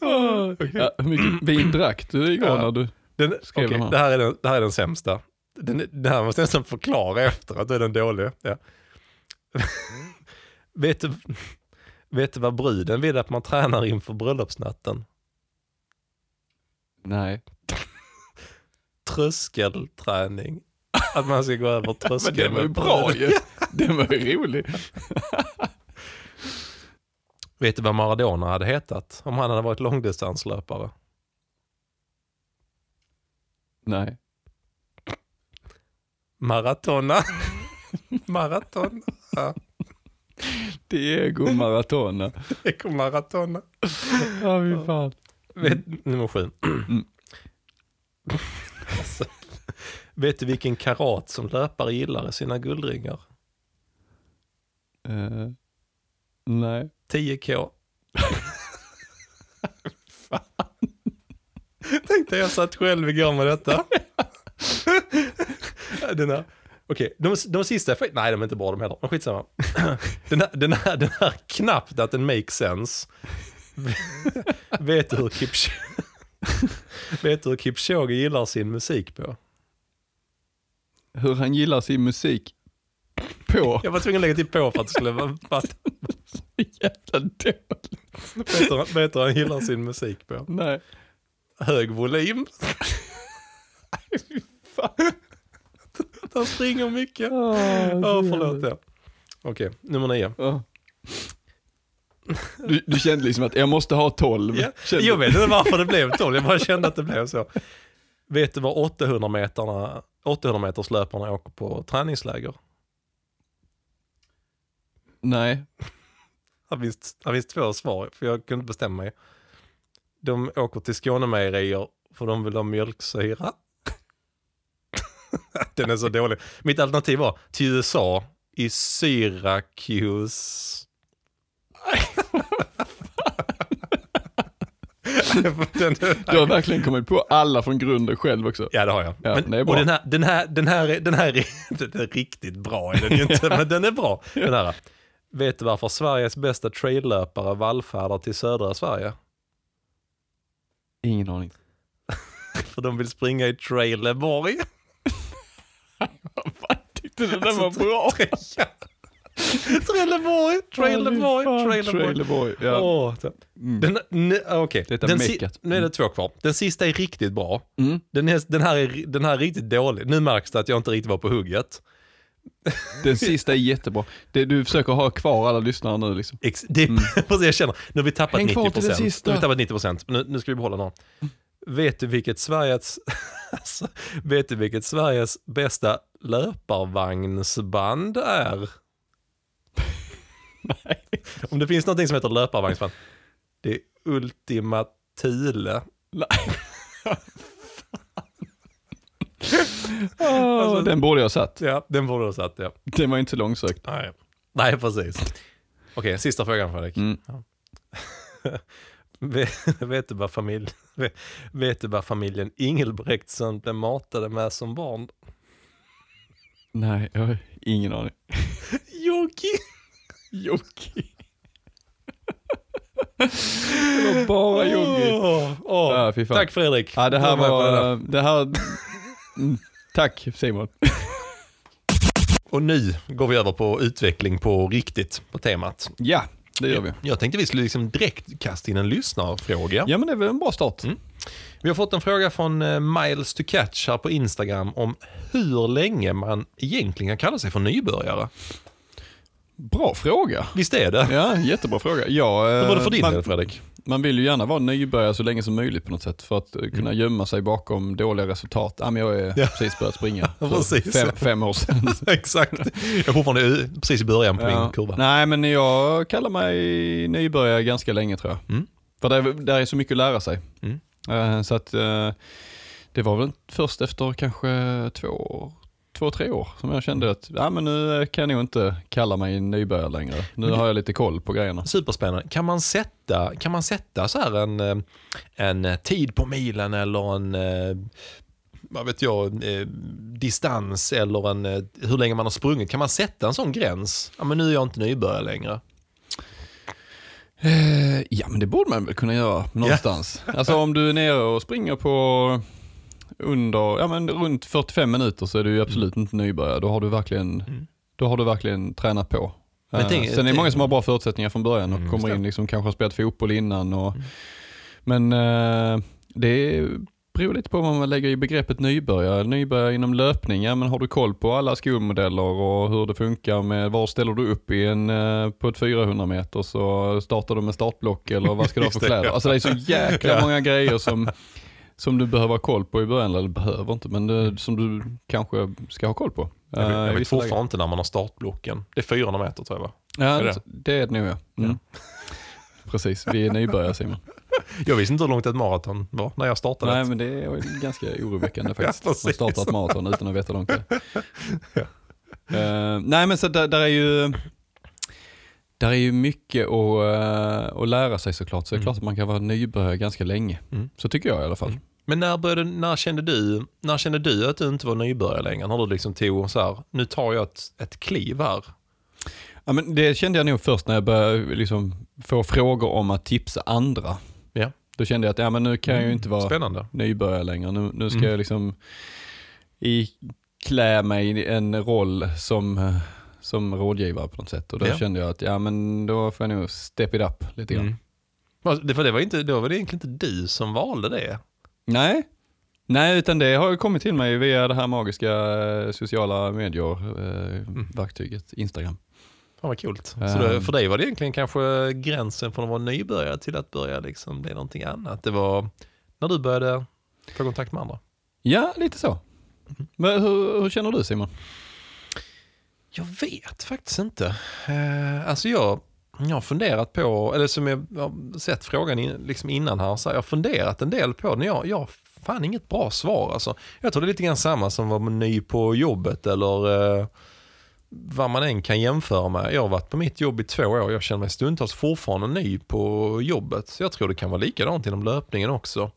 Ja, hur mycket vin drack du igår Ja. när du... Den, Skrev okej, de här. det, här är den, det här är den sämsta. Den, den här måste jag nästan förklara efter att då är den dålig. Ja. vet, du, vet du vad bruden vill att man tränar inför bröllopsnatten? Nej. Tröskelträning. Att man ska gå över Men tröskeln. den var ju bra ju. Den var ju rolig. Vet du vad Maradona hade hetat om han hade varit långdistanslöpare? Nej. Maratona. Maraton. Ja. Diego Maradona. Diego Maradona. Ja, fy fan. Vet, nummer sju. Mm. alltså, vet du vilken karat som löpare gillar i sina guldringar? Eh, nej. 10K. Fan. Tänkte jag satt själv igår med detta. Den här. Okej, de, de sista, nej de är inte bra de heller, men skitsamma. Den här, den här, den här knappt att den makes sense. Vet du hur Kipchoge, vet du hur Kipchoge gillar sin musik på? Hur han gillar sin musik på. Jag var tvungen att lägga till på för att det skulle vara fatta. Jävla dåligt. Vet du, hur han gillar sin musik på? Nej. Hög volym. Han springer mycket. Ja, förlåt. Ja. Okej, nummer nio. Ja. Du, du kände liksom att jag måste ha 12. Ja. Jag vet inte varför det blev 12, jag bara kände att det blev så. Vet du vad 800 meterna, 800 meters löparna åker på träningsläger? Nej. Det finns, det finns två svar, för jag kunde inte bestämma mig. De åker till Skånemejerier för de vill ha mjölksyra. Den är så dålig. Mitt alternativ var till USA i Syracuse. Den, Du har verkligen kommit på alla från grunden själv också. Ja det har jag. Ja, men, bra. Och den här, den här, den här, är- den här är, den är riktigt bra är den inte, men den är bra. Den här. Vet du varför Sveriges bästa traillöpare vallfärdar till södra Sverige? Ingen aning. För de vill springa i Trailerborg. Tyckte du den Alltså, var bra? Trailerborg, Trailerborg. Trailerboy. Ja. Åh, så- Mm. Den, ne, okej. Detta Den meckat. Nu är det två kvar. Den sista är riktigt bra. Mm. Den, är, den, här är, den här är riktigt dålig. Nu märks det att jag inte riktigt var på hugget. Den sista är jättebra. Det, du försöker ha kvar alla lyssnare nu liksom. Ex, det, precis, jag känner, nu har vi tappat Häng 90 kvar till det procent. sista. Nu har vi tappat 90 procent. Nu, nu ska vi behålla någon. Vet du vilket Sveriges, alltså, vet du vilket Sveriges bästa löparvagnsband är? Nej. Om det finns någonting som heter löparvagnsband, det är Ultima Thule. Alltså, den borde jag ha satt. Ja, den borde du ha satt, ja. Den var inte långsökt. Nej, Nej precis. Okej, sista frågan Fredrik. Mm. Vet, vet, du vad familj, vet, vet du vad familjen Ingelbrektsson blev matade med som barn? Nej, jag har ingen aning. Jocke! Jocke. det var bara Jocke. Åh, åh. Ja. Tack Fredrik. Ja, det här var... Det här... Mm, tack Simon. Och nu går vi över på utveckling på riktigt på temat. Ja, det gör vi. Jag tänkte vi skulle liksom direkt kasta in en lyssnarfråga. Ja men det är väl en bra start. Mm. Vi har fått en fråga från eh, Miles to Catch här på Instagram om hur länge man egentligen kan kalla sig för nybörjare. Bra fråga. Visst är det? Ja, jättebra fråga. Ja, Hur var det för din man, del Fredrik? man vill ju gärna vara nybörjare så länge som möjligt på något sätt för att eh, kunna gömma sig bakom dåliga resultat. Ja, men jag är Mm. Ja. precis börjat springa Precis. fem, fem år sedan. Exakt. Jag är fortfarande eh, precis i början på Ja. min kurva. Nej, men jag kallar mig nybörjare ganska länge tror jag. Mm. För där, där är så mycket att lära sig. Mm. Eh, Så att eh, det var väl först efter kanske två, år- två tre år som jag kände att ja, men nu kan jag nog inte kalla mig nybörjare längre. Nu har jag lite koll på grejerna. Superspännande. Kan man sätta, kan man sätta så här en, eh, en tid på milen eller en eh, vad vet jag, eh, distans eller en, eh, hur länge man har sprungit. Kan man sätta en sån gräns? Ja, men nu är jag inte nybörjare längre. Eh, Ja men det borde man väl kunna göra någonstans. Alltså om du är nere och springer på under, ja men runt 45 minuter så är du absolut inte nybörjare. Då har du verkligen, Mm. då har du verkligen tränat på. Men Eh, tänk- Sen är det många som har bra förutsättningar från början och Mm, kommer in liksom kanske har spelat fotboll innan. Och, Mm. Men eh, det beror lite på vad man lägger i begreppet nybörjare. Nybörjare inom löpning, ja men har du koll på alla skolmodeller och hur det funkar med var ställer du upp i en, eh, på ett 400 meter så startar du med startblock eller vad ska du ha för kläder? Alltså det är så jäkla många grejer som, som du behöver ha koll på i början, eller behöver inte, men det, som du kanske ska ha koll på. Jag vet, eh, jag vet fortfarande inte när man har startblocken. Det är 400 meter tror jag va? Ja, Är det? det är det nog ja. Mm. Precis, vi är nybörjare Simon. Jag visste inte hur långt ett maraton var när jag startade. Nej men det är ganska oroväckande faktiskt. Ja, Man startar ett maraton utan att veta hur långt det är. Eh, nej men så där, där är ju där är ju mycket att, eh, att lära sig såklart. Så det är Mm. klart att man kan vara nybörjare ganska länge. Mm. Så tycker jag i alla fall. Mm. Men när, började, när, kände du, när kände du att du inte var nybörjare längre? När du liksom tog så här, nu tar jag ett, ett kliv här. Ja, men det kände jag nog först när jag började liksom få frågor om att tipsa andra. Ja. Då kände jag att ja, men nu kan jag ju inte vara Spännande. nybörjare längre. Nu, nu ska Mm. jag liksom iklä mig i en roll som, eh, som rådgivare på något sätt. Och då Ja. kände jag att ja, men då får jag nog step it up lite grann. Mm. För det var inte, då var det egentligen inte du som valde det. Nej. Nej, utan det har ju kommit till mig via det här magiska eh, sociala medier-verktyget Instagram. Fan vad coolt. Så Ehm. då, för dig var det egentligen kanske gränsen från att vara nybörjare till att börja liksom bli någonting annat. Det var när du började få kontakt med andra. Ja, lite så. Men hur, hur känner du Simon? Jag vet faktiskt inte. Eh, alltså jag, jag har funderat på, eller som jag har sett frågan in, liksom innan här, så jag har funderat en del på den. Jag, jag har fan inget bra svar alltså. Jag tror det är lite grann samma som var ny på jobbet eller eh, vad man än kan jämföra med. Jag har varit på mitt jobb i två år, jag känner mig stundtals fortfarande ny på jobbet. Så jag tror det kan vara likadant inom löpningen också.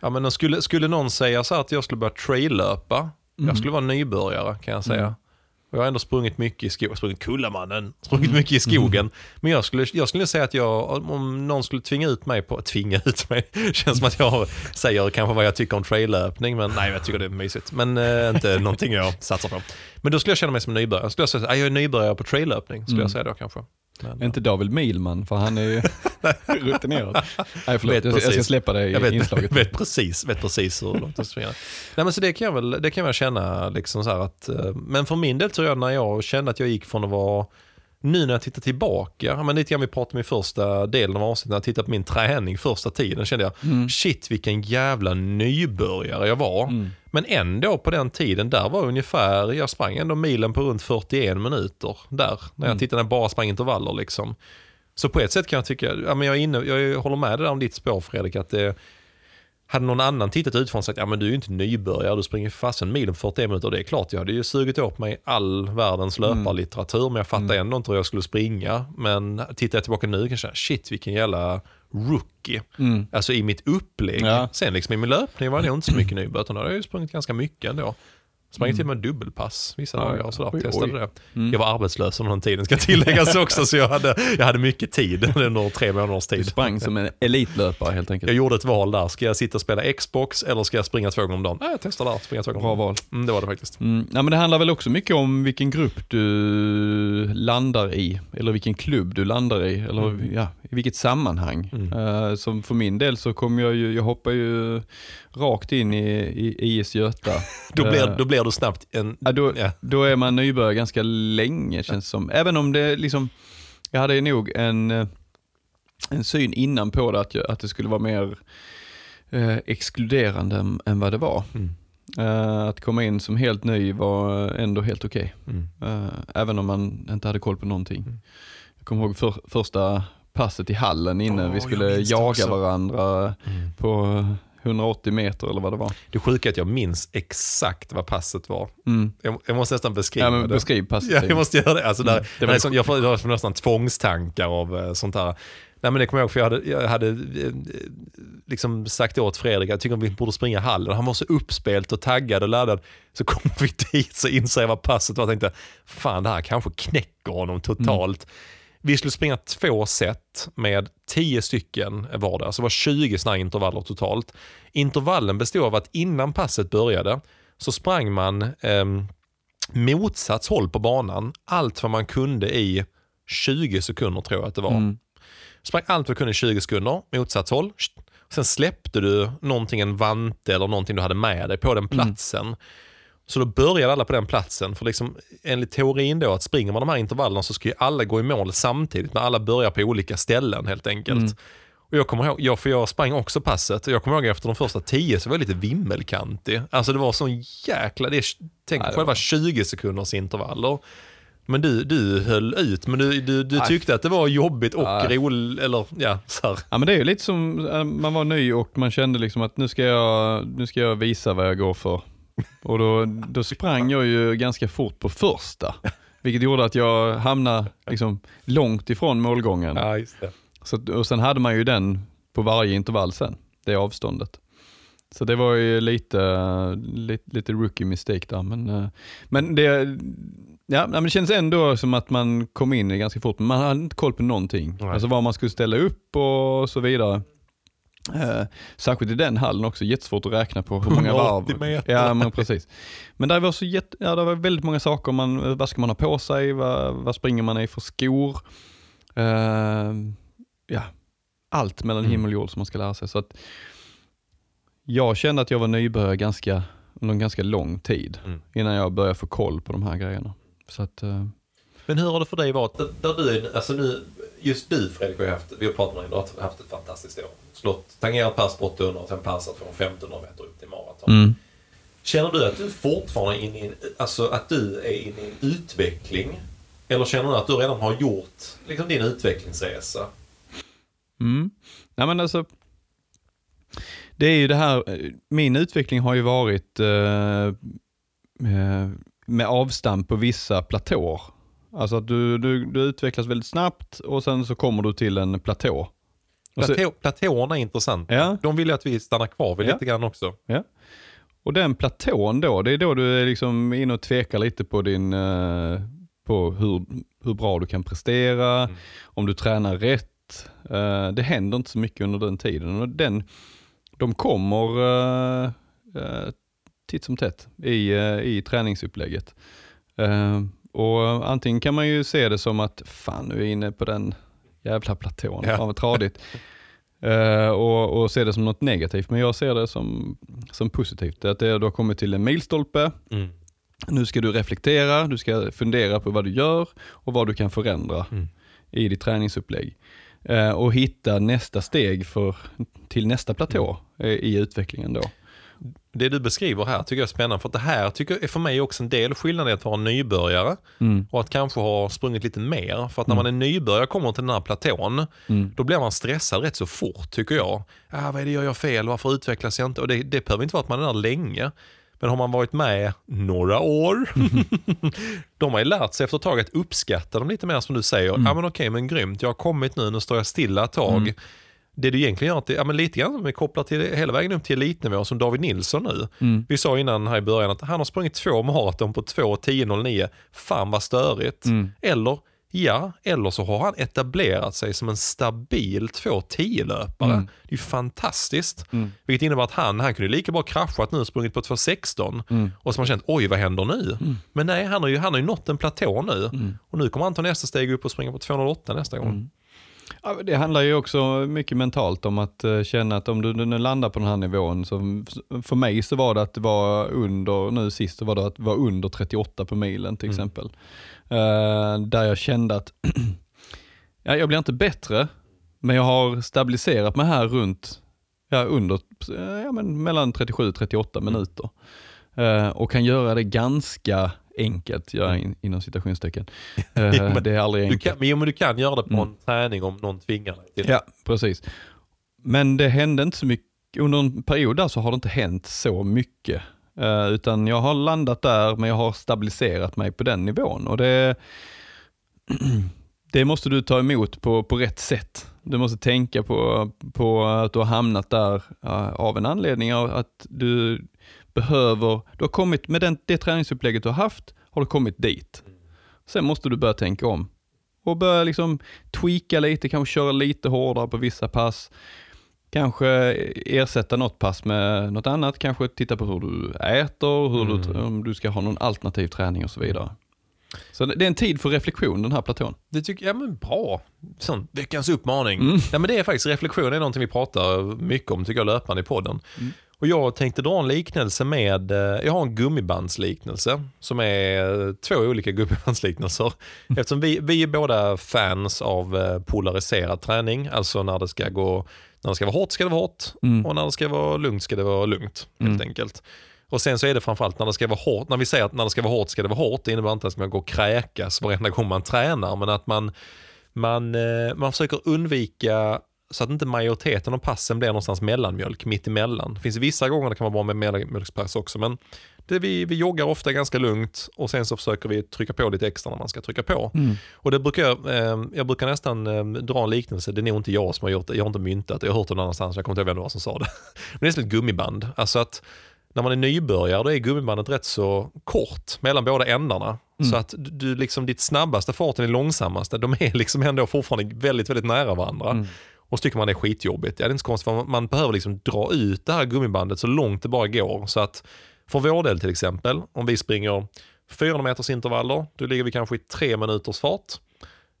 Ja, men skulle, skulle någon säga så att jag skulle börja trail-löpa, jag skulle vara nybörjare kan jag säga. Mm. Och jag har ändå sprungit mycket i skogen, sprungit Kullamannen, sprungit mycket i skogen. Men jag skulle, jag skulle säga att jag, om någon skulle tvinga ut mig på, tvinga ut mig, känns som att jag säger kanske vad jag tycker om traillöpning, men nej jag tycker det är mysigt. Men eh, inte någonting jag satsar på. Men då skulle jag känna mig som nybörjare. Skulle jag säga, "Nej, jag är nybörjare på traillöpning, skulle Mm. jag säga då kanske. Men, Inte David Milman, för han är ju rutinerad. Nej, förlåt, Vet jag, jag ska släppa det i jag vet, inslaget. vet, precis, vet precis hur långt det springer. Nej men så det kan jag väl, det kan jag känna liksom så att, eh, men för min del tror jag när jag kände att jag gick från att vara, nu när jag tittar tillbaka, men lite grann vi pratade om i första delen av avsnittet, när jag tittade på min träning första tiden kände jag, Mm. shit vilken jävla nybörjare jag var. Mm. Men ändå på den tiden, där var ungefär, jag sprang ändå milen på runt 41 minuter där. När jag Mm. tittade jag bara sprang intervaller liksom. Så på ett sätt kan jag tycka, ja, men jag, är inne, jag håller med dig där om ditt spår Fredrik, att det, hade någon annan tittat utifrån och sagt, ja men du är ju inte nybörjare, du springer fasen milen på 41 minuter. Det är klart, jag hade ju sugit åt mig all världens Mm. löparlitteratur, men jag fattar ändå inte hur jag skulle springa. Men tittar jag tillbaka nu kan jag känna, shit vilken jävla rookie. Mm. Alltså i mitt upplägg. Ja. Sen liksom i min löpning var det nog inte så mycket utan då har jag ju sprungit ganska mycket ändå. Sprang till och med dubbelpass vissa dagar och sådär. Oj, Testade oj. det. Mm. Jag var arbetslös under den tiden ska tilläggas också, så jag hade, jag hade mycket tid under tre månaders Du tid. sprang som en elitlöpare helt enkelt. Jag gjorde ett val där. Ska jag sitta och spela Xbox eller ska jag springa två gånger om dagen? Nej, jag testar där. Springa två gånger Bra om dagen. val. Mm, det var det faktiskt. Mm. Ja, men det handlar väl också mycket om vilken grupp du landar i, eller vilken klubb du landar i, eller Mm. ja, i vilket sammanhang. Mm. Eh, som för min del så kom jag ju, jag hoppar ju rakt in i, i IS Göta. Då blir, Eh, då blir du snabbt en... Ja, då, Ja. då är man nybörjare ganska länge känns det som. Även om det liksom, jag hade nog en, eh, en syn innan på det att, jag, att det skulle vara mer eh, exkluderande än, än vad det var. Mm. Eh, att komma in som helt ny var ändå helt okej. Mm. Eh, även om man inte hade koll på någonting. Mm. Jag kommer ihåg för, första passet i hallen innan Åh, vi jag skulle det jaga också. varandra Mm. på 180 meter eller vad det var. Det sjuka är att jag minns exakt vad passet var. Mm. Jag, jag måste nästan beskriva Ja, men det. beskriv passet. Ja, jag måste göra det. Alltså, där, Mm, det var var som, jag får jag får nästan tvångstankar av eh, sånt här. Nej, men det kommer jag ihåg, för jag hade, jag hade eh, liksom sagt åt Fredrik att jag tycker att vi borde springa hallen. Han var så uppspelt och taggad och laddad. Så kommer vi dit så inser jag vad passet var. Jag tänkte, fan det här kanske knäcker honom totalt. Vi skulle springa två set med 10 stycken vardera, så det var 20 sådana intervaller totalt. Intervallen bestod av att innan passet började så sprang man ehm, motsatt håll på banan, allt vad man kunde i 20 sekunder tror jag att det var. Mm. Sprang allt vad du kunde i 20 sekunder, motsatt håll. Sen släppte du någonting, en vante eller någonting du hade med dig på den platsen. Så då började alla på den platsen. För liksom, enligt teorin då att springer man de här intervallerna så ska ju alla gå i mål samtidigt, men alla börjar på olika ställen helt enkelt. Mm. Och jag kommer ihåg, jag, för jag sprang också passet, och jag kommer ihåg efter de första tio så var jag lite vimmelkantig. Alltså det var sån jäkla, det är, tänk på det själva var- 20 sekunders intervaller. Men du, du höll ut, men du, du, du Nej. tyckte att det var jobbigt och Nej. roligt, eller ja, så här. Ja men det är ju lite som, eh, man var ny och man kände liksom att nu ska jag, nu ska jag visa vad jag går för. Och då, då sprang jag ju ganska fort på första. Vilket gjorde att jag hamnade liksom långt ifrån målgången. Ja, just det. Så, och sen hade man ju den på varje intervall sen, det avståndet. Så det var ju lite, lite, lite rookie mistake där. Men, eh, men, det, ja, men det känns ändå som att man kom in ganska fort, men man hade inte koll på någonting. Nej. Alltså vad man skulle ställa upp och så vidare. Eh, särskilt i den hallen också, jättesvårt att räkna på hur många 180 varv. meter. Ja, men precis. Men där var, så jätte, ja, det var väldigt många saker, man, vad ska man ha på sig, vad, vad springer man i för skor? Eh, ja, allt mellan Mm. himmel och jord som man ska lära sig. Så att jag kände att jag var nybörjare ganska, under en ganska lång tid Mm. innan jag började få koll på de här grejerna. Så att, eh, Men hur har det för dig varit? Där, där du alltså nu, just du Fredrik, har haft, vi har pratat med dig, du har haft ett fantastiskt år. Slått, tangerat pass på 800 och sen passat från 1500 meter upp till maraton. mm. Känner du att du fortfarande är inne i en, alltså att du är inne i en utveckling? Eller känner du att du redan har gjort liksom, din utvecklingsresa? Mm. Nej, men alltså, det är ju det här, min utveckling har ju varit eh, eh, med avstamp på vissa platåer. Alltså att du, du, du utvecklas väldigt snabbt och sen så kommer du till en platå. Och, så, Platå, platåerna är intressanta. Ja. De vill jag att vi stannar kvar vid Ja. lite grann också. och den platån då, det är då du är liksom inne och tvekar lite på din, eh, på hur, hur bra du kan prestera, Mm. om du tränar rätt. Eh, det händer inte så mycket under den tiden. Och den, de kommer uh, uh, titt som tätt i, eh, i träningsupplägget. Och antingen kan man ju se det som att fan nu är jag inne på den jävla platån, Ja. fan vad tradigt. Eh, och, och se det som något negativt, men jag ser det som, som positivt. Att det, du har kommit till en milstolpe, Mm. nu ska du reflektera, du ska fundera på vad du gör och vad du kan förändra Mm. i ditt träningsupplägg. Eh, och hitta nästa steg för, till nästa platå eh, i utvecklingen då. Det du beskriver här tycker jag är spännande för att det här tycker är för mig också en del skillnad i att vara nybörjare Mm. och att kanske ha sprungit lite mer. För att när man är nybörjare och kommer till den här platån, Mm. då blir man stressad rätt så fort tycker jag. Ah, vad är det jag gör fel? Varför utvecklas jag inte? Och det, det behöver inte vara att man är där länge. Men har man varit med några år, de har ju lärt sig efter ett tag att uppskatta dem lite mer som du säger. Ja Mm. men okej, men grymt, jag har kommit nu, nu står jag stilla ett tag. Det du egentligen gör, att det- ja, men lite grann, kopplar till hela vägen upp till elitnivå som David Nilsson nu. Mm. Vi sa innan här i början att han har sprungit två maraton på 2.10.09. Fan vad störigt. Mm. Eller, ja, eller så har han etablerat sig som en stabil 2.10-löpare. Mm. Det är ju fantastiskt. Mm. Vilket innebär att han, han kunde lika bra kraschat nu och sprungit på 2.16 Mm. och så har känt oj vad händer nu? Men nej, han har, ju, han har ju nått en platå nu Mm. och nu kommer han ta nästa steg upp och springa på 2.08 nästa gång. Ja, det handlar ju också mycket mentalt om att eh, känna att om du nu landar på den här nivån, så för mig så var det att det var under, nu sist så var det att det var under 38 på milen till Mm. exempel. Eh, där jag kände att ja, jag blir inte bättre, men jag har stabiliserat mig här runt, ja, under, eh, ja, men mellan 37 och 38 Mm. minuter. Eh, och kan göra det ganska enkelt, jag in, inom citationstecken. Eh, men det är aldrig Du enkelt. kan, men, men du kan göra det på Mm. en träning om någon tvingar dig till det. Ja, precis. Men det hände inte så mycket, under en period där så har det inte hänt så mycket. Eh, utan jag har landat där, men jag har stabiliserat mig på den nivån. Och det, det måste du ta emot på, på rätt sätt. Du måste tänka på, på att du har hamnat där eh, av en anledning att du behöver, du har kommit med den, det träningsupplägget du har haft, har du kommit dit. Sen måste du börja tänka om och börja liksom tweaka lite, kanske köra lite hårdare på vissa pass. Kanske ersätta något pass med något annat, kanske titta på hur du äter, hur du, Mm. om du ska ha någon alternativ träning och så vidare. Så det det är en tid för reflektion den här platån. Det tycker jag, men bra. Sån veckans uppmaning. Mm. Ja, men det är faktiskt reflektion, det är någonting vi pratar mycket om tycker jag löpande i podden. Mm. Och jag tänkte dra en liknelse med, eh, jag har en gummibandsliknelse som är eh, två olika gummibandsliknelser. Mm. Eftersom vi, vi är båda fans av eh, polariserad träning, alltså när det ska gå, när det ska vara hårt ska det vara hårt Mm. och när det ska vara lugnt ska det vara lugnt helt Mm. enkelt. Och sen så är det framförallt när det ska vara hårt, när vi säger att när det ska vara hårt ska det vara hårt, det innebär inte att man ska gå och kräkas varenda gång man tränar, men att man, man, man försöker undvika så att inte majoriteten av passen blir någonstans mellanmjölk, mitt emellan. Det finns vissa gånger det kan vara bra med mellanmjölkspass också, men det vi, vi joggar ofta ganska lugnt och sen så försöker vi trycka på lite extra när man ska trycka på. Mm. Och det brukar jag, eh, jag brukar nästan eh, dra en liknelse, det är nog inte jag som har gjort det, jag har inte myntat det, jag har hört det någon annanstans, jag kommer inte ihåg vem det var som sa det. Men det är som ett gummiband, alltså att när man är nybörjare då är gummibandet rätt så kort mellan båda ändarna. Mm. Så att du, liksom, ditt snabbaste fart och din långsammaste, de är liksom ändå fortfarande väldigt, väldigt nära varandra. Mm. Och så tycker man det är skitjobbigt. Ja, det är inte så konstigt, för man, behöver liksom dra ut det här gummibandet så långt det bara går. Så att för vår del till exempel, om vi springer 400 meters intervaller, då ligger vi kanske i tre minuters fart.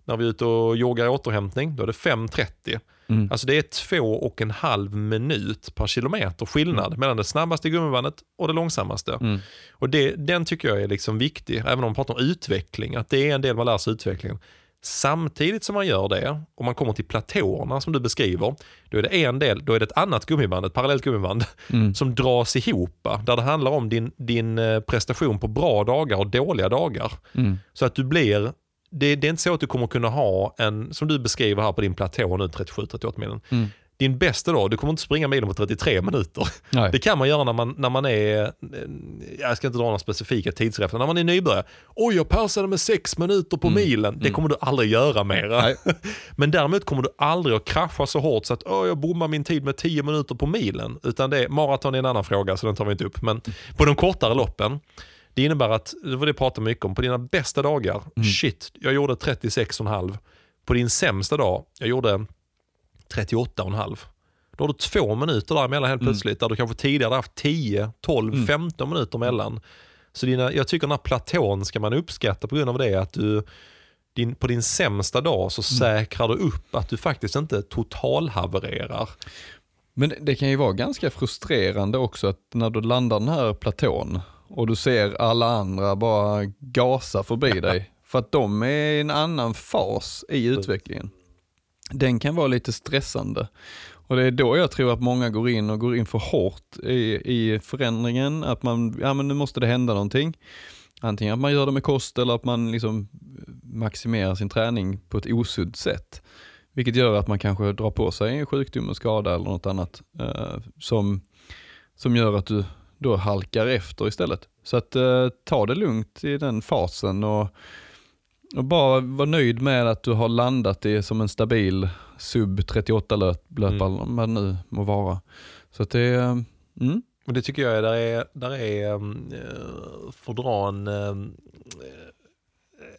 När vi är ute och joggar återhämtning, då är det 5.30. Mm. Alltså det är två och en halv minut per kilometer skillnad mellan det snabbaste gummibandet och det långsammaste. Mm. Och det, den tycker jag är liksom viktig, även om man pratar om utveckling, att det är en del man lär sig utvecklingen. Samtidigt som man gör det, och man kommer till platåerna som du beskriver, då är det en del, då är det ett annat gummiband, ett parallellt gummiband, Mm. som dras ihop, där det handlar om din, din eh, prestation på bra dagar och dåliga dagar. Mm. Så att du blir, det, det är inte så att du kommer kunna ha en, som du beskriver här på din platå nu, 37-38 milen. Mm. Din bästa dag, du kommer inte springa milen på 33 minuter. Nej. Det kan man göra när man, när man är, eh, jag ska inte dra några specifika tidsreferenser, när man är nybörjare. Oj, jag persade med sex minuter på milen. Det kommer du aldrig göra. Nej. Men däremot kommer du aldrig att krascha så hårt så att Åh, jag bommar min tid med 10 minuter på milen. Utan det, maraton är en annan fråga så den tar vi inte upp. Men på de kortare loppen, det innebär att, det var det jag pratade mycket om, på dina bästa dagar, shit, jag gjorde 36,5. På din sämsta dag, jag gjorde 38,5. Då har du två minuter däremellan helt plötsligt, där du kanske tidigare haft 10, 12, 15 minuter mellan. Så dina, jag tycker den här platån ska man uppskatta på grund av det att du din, på din sämsta dag så säkrar du upp att du faktiskt inte totalhavererar. Men det- det kan ju vara ganska frustrerande också att när du landar den här platån och du ser alla andra bara gasa förbi dig. För att de är i en annan fas i utvecklingen. Den kan vara lite stressande. Och det är då jag tror att många går in och går in för hårt i, i förändringen. Att man, ja men nu måste det hända någonting. Antingen att man gör det med kost eller att man liksom maximerar sin träning på ett osunt sätt. Vilket gör att man kanske drar på sig en sjukdom, en skada eller något annat eh, som, som gör att du då halkar efter istället. Så att eh, ta det lugnt i den fasen och, och bara vara nöjd med att du har landat i som en stabil sub 38 löpare, mm. vad nu må vara. Så att det är, mm, Och det tycker jag är, där är, där är um, eh, att dra en, eh,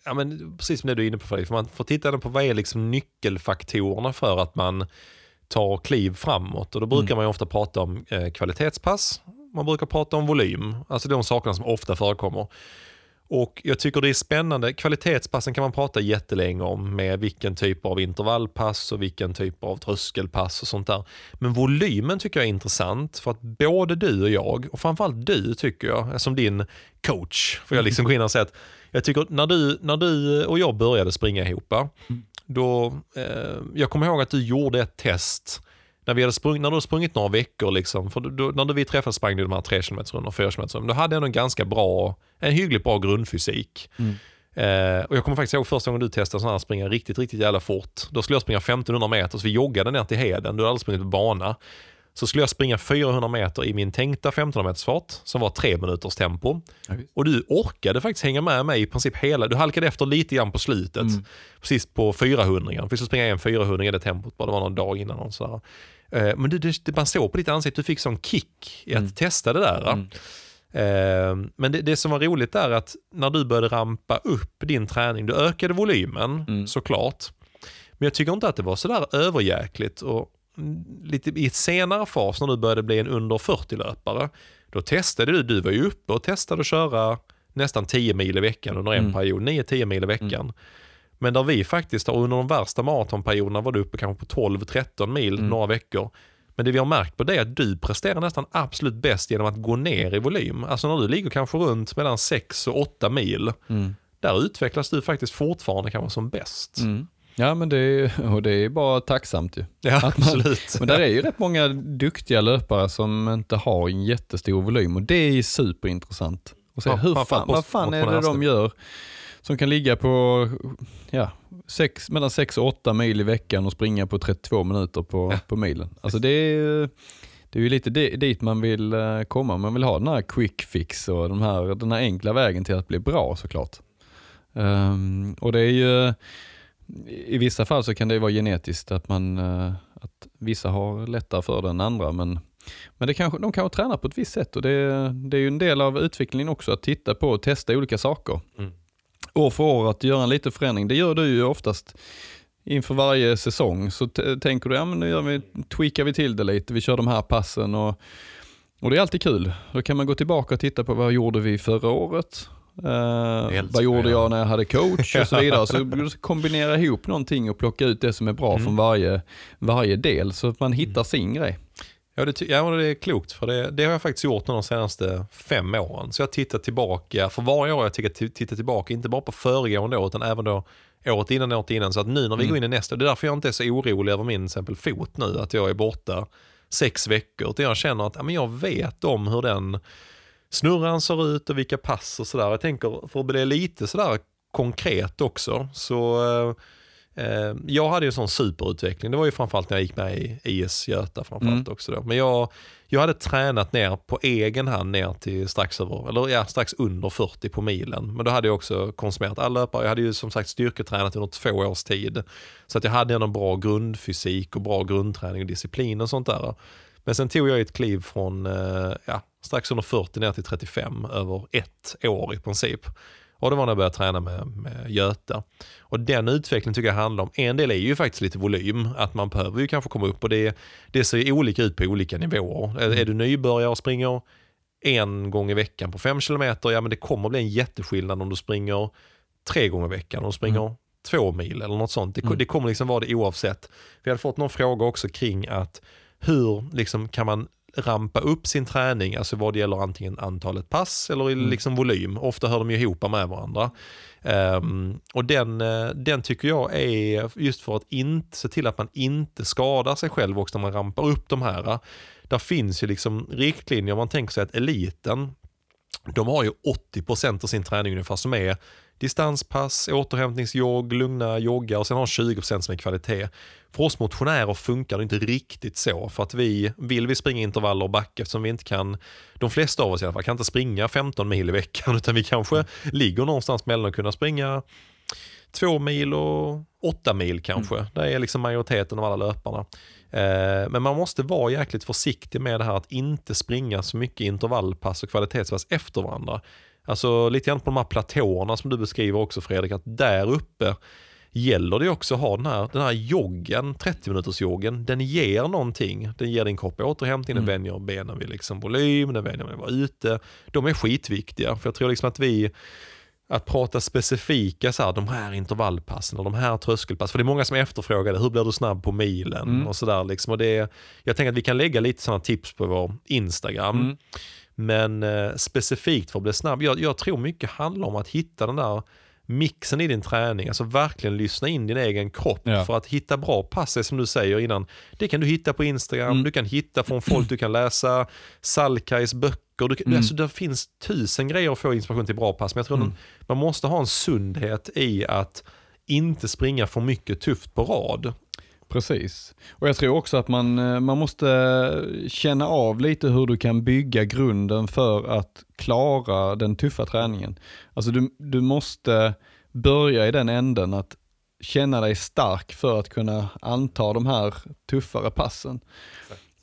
ja men precis som det du är inne på Fredrik, för man får titta på vad är liksom nyckelfaktorerna för att man tar kliv framåt. Och då brukar man ju ofta prata om eh, kvalitetspass, man brukar prata om volym, alltså de sakerna som ofta förekommer. Och jag tycker det är spännande, kvalitetspassen kan man prata jättelänge om med vilken typ av intervallpass och vilken typ av tröskelpass och sånt där. Men volymen tycker jag är intressant för att både du och jag, och framförallt du tycker jag, som din coach, får jag liksom gå in och säga att jag tycker när du, när du och jag började springa ihop, då, eh, jag kommer ihåg att du gjorde ett test när, vi hade sprung, när du sprungit några veckor, liksom, för då, när vi träffades sprang du de här 3 km och 4 km då hade jag en ganska bra, en hyggligt bra grundfysik. Eh, och jag kommer faktiskt ihåg första gången du testade sån här springa riktigt, riktigt jävla fort. Då skulle jag springa 1500 meter, så vi joggade ner till Heden, du hade aldrig sprungit på bana. Så skulle jag springa 400 meter i min tänkta 1500 meters fart, som var tre minuters tempo. Och du orkade faktiskt hänga med mig i princip hela, du halkade efter lite grann på slutet. Precis på 400 Vi skulle springa en 400 i det tempot, bara det var någon dag innan. Och sådär. Eh, Men du, det, man såg på ditt ansikte, du fick sån kick i att testa det där. Eh, Men det, det som var roligt är att när du började rampa upp din träning, du ökade volymen såklart. Men jag tycker inte att det var sådär överjäkligt. Och mm, lite i ett senare fas när du började bli en under 40-löpare, då testade du, du var ju uppe och testade att köra nästan 10 mil i veckan under en period, 9-10 mil i veckan. Men där vi faktiskt har under de värsta maratonperioderna var du uppe kanske på 12-13 mil några veckor. Men det vi har märkt på det är att du presterar nästan absolut bäst genom att gå ner i volym. Alltså när du ligger kanske runt mellan 6 och 8 mil, där utvecklas du faktiskt fortfarande kanske som bäst. Mm. Ja, men det är, och det är bara tacksamt ju. Ja, man- absolut. Men där är ju rätt många duktiga löpare som inte har en jättestor volym och det är superintressant. Och se Ja, hur fan, vad fan är det de gör som kan ligga på ja, sex, mellan 6 och 8 mil i veckan och springa på 32 minuter på, Ja. på milen. Alltså det är, det är ju lite di- dit man vill eh, komma. Man vill ha den här quick fix och den här, den här enkla vägen till att bli bra såklart. Ehm, och det är ju, i vissa fall så kan det vara genetiskt att, man, eh, att vissa har lättare för det än andra. Men, men det kanske, de kanske tränar på ett visst sätt och det, det är ju en del av utvecklingen också att titta på och testa olika saker. Mm. År för år att göra en liten förändring. Det gör du ju oftast inför varje säsong. Så tänker du, ja men nu gör vi, tweakar vi till det lite, vi kör de här passen och, och det är alltid kul. Då kan man gå tillbaka och titta på vad gjorde vi förra året? Eh, vad gjorde jag när jag hade coach och så vidare. Så kombinera ihop någonting och plocka ut det som är bra Mm. från varje, varje del så att man hittar sin grej. Ja, det, ja, det är klokt för det, det har jag faktiskt gjort de senaste fem åren. Så jag tittar tillbaka, för varje år jag tittat tittar tillbaka, inte bara på föregående år utan även då året innan, året innan. Så att nu när vi Mm. går in i nästa, det är därför jag inte är så orolig över min exempel fot nu, att jag är borta sex veckor. Utan jag känner att ja, men jag vet om hur den snurran ser ut och vilka pass och sådär. Jag tänker, för att bli lite sådär konkret också, så eh, jag hade en sån superutveckling. Det var ju framförallt när jag gick med i IS Göta framförallt Mm. också. Då. Men jag, jag hade tränat ner på egen hand ner till strax över, eller ja, strax under 40 på milen. Men då hade jag också konsumerat all löpare. Jag hade ju som sagt styrketränat under två års tid. Så att jag hade ändå bra grundfysik och bra grundträning och disciplin och sånt där. Men sen tog jag ett kliv från eh, ja, strax under 40 ner till 35 över ett år i princip. Och det var när jag började träna med, med Göta. Och den utvecklingen tycker jag handlar om, en del är ju faktiskt lite volym, att man behöver ju kanske komma upp och det, det ser olika ut på olika nivåer. Är, är du nybörjare och springer en gång i veckan på 5 km, ja men det kommer bli en jätteskillnad om du springer tre gånger i veckan, om du springer två mil eller något sånt. Det, Mm. det kommer liksom vara det oavsett. Vi hade fått någon fråga också kring att hur liksom kan man rampa upp sin träning, alltså vad det gäller antingen antalet pass eller Mm. liksom volym. Ofta hör de ju ihop med varandra. Ehm, och den, eh, den tycker jag är just för att inte, se till att man inte skadar sig själv också när man rampar upp de här. Där finns ju liksom riktlinjer, man tänker sig att eliten, de har ju 80% av sin träning ungefär som är distanspass, återhämtningsjogg, lugna joggar och sen har 20% som är kvalitet. För oss motionärer funkar det inte riktigt så för att vi, vill vi springa intervaller och backa eftersom vi inte kan, de flesta av oss i alla fall, kan inte springa 15 mil i veckan utan vi kanske ligger någonstans mellan att kunna springa två mil och åtta mil kanske. Det är liksom majoriteten av alla löparna. Eh, men man måste vara jäkligt försiktig med det här att inte springa så mycket intervallpass och kvalitetspass efter varandra. Alltså lite grann på de här platåerna som du beskriver också Fredrik, att där uppe gäller det också att ha den här, den här joggen, 30 minuters joggen, den ger någonting. Den ger din kropp återhämtning, den Mm. vänjer benen vid liksom volym, den vänjer med att vara ute. De är skitviktiga, för jag tror liksom att vi att prata specifika, så här, de här intervallpassen och de här tröskelpass. För det är många som efterfrågar det, hur blir du snabb på milen Mm. och sådär. Liksom. Och det, jag tänker att vi kan lägga lite sådana tips på vår Instagram. Mm. Men eh, specifikt för att bli snabb, jag, jag tror mycket handlar om att hitta den där mixen i din träning, alltså verkligen lyssna in din egen kropp Ja. för att hitta bra pass, som du säger innan. Det kan du hitta på Instagram, Mm. du kan hitta från folk, du kan läsa Salkais böcker, du kan, Mm. alltså, det finns tusen grejer att få inspiration till bra pass, men jag tror Mm. man måste ha en sundhet i att inte springa för mycket tufft på rad. Precis. Och jag tror också att man, eh, man måste känna av lite hur du kan bygga grunden för att klara den tuffa träningen. Alltså du, du måste börja i den änden att känna dig stark för att kunna anta de här tuffare passen.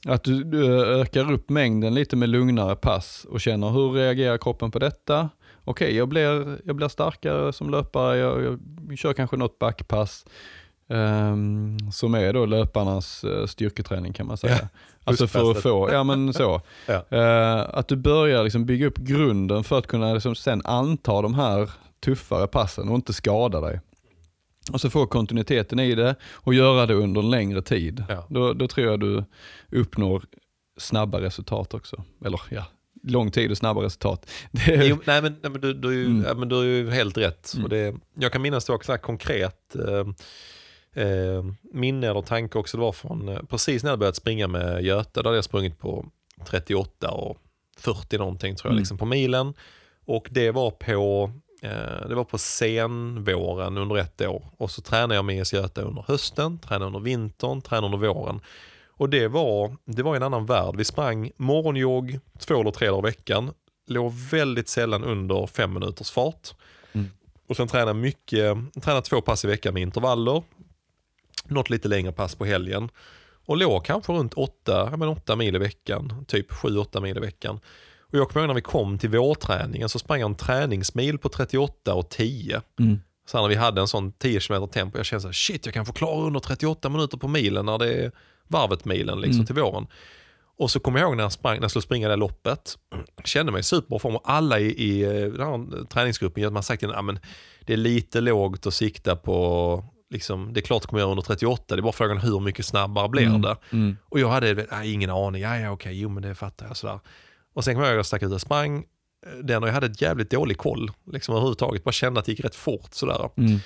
Att du, du ökar upp mängden lite med lugnare pass och känner hur reagerar kroppen på detta? Okej, jag, blir, jag blir starkare som löpare, jag, jag kör kanske något backpass. Ehm, som är då löparnas eh, styrketräning kan man säga. Ja, alltså för att få, ja men så. Ja. Eh, att du börjar liksom bygga upp grunden för att kunna liksom sen anta de här tuffare passen och inte skada dig. Och så få kontinuiteten i det och göra det under en längre tid. Ja. Då, då tror jag du uppnår snabba resultat också. Eller ja, lång tid och snabba resultat. Jo, nej men, nej, men, du, du, är ju- Mm. ja, men du är ju helt rätt. Mm. Och det, jag kan minnas det här konkret. Eh, eh, minne eller tanke också, det var från eh, precis när jag börjat springa med Göte, där hade jag sprungit på 38 och 40 någonting tror jag, Mm. liksom på milen. Och det var på eh, det var på senvåren under ett år och så tränade jag med IS Göte under hösten, tränade under vintern, tränade under våren. Och det var, det var en annan värld. Vi sprang morgonjogg två eller tre dagar i veckan, låg väldigt sällan under fem minuters fart. Mm. Och sen tränade mycket, tränade två pass i veckan med intervaller, något lite längre pass på helgen. Och låg kanske runt åtta, ja, men åtta mil i veckan, typ 7-8 mil i veckan. Och jag kommer ihåg när vi kom till vårträningen så sprang jag en träningsmil på 38 och 10. Mm. Så när vi hade en sån 10 km tempo, jag kände så här, shit jag kan få klara under 38 minuter på milen när det är varvet milen liksom Mm. till våren. Och så kommer jag ihåg när jag, sprang, när jag skulle springa det loppet, kände mig i superbra form och alla i, i eh, den här träningsgruppen man sagt att men det är lite lågt att sikta på, liksom, det är klart att kommer göra under 38, det är bara frågan hur mycket snabbare blir Mm. det. Mm. Och jag hade nej, ingen aning, ja ja okej, jo men det fattar jag sådär. Och sen kom jag ihåg att jag stack ut och sprang eh, den och jag hade ett jävligt dålig koll liksom överhuvudtaget, bara kände att det gick rätt fort sådär. Mm.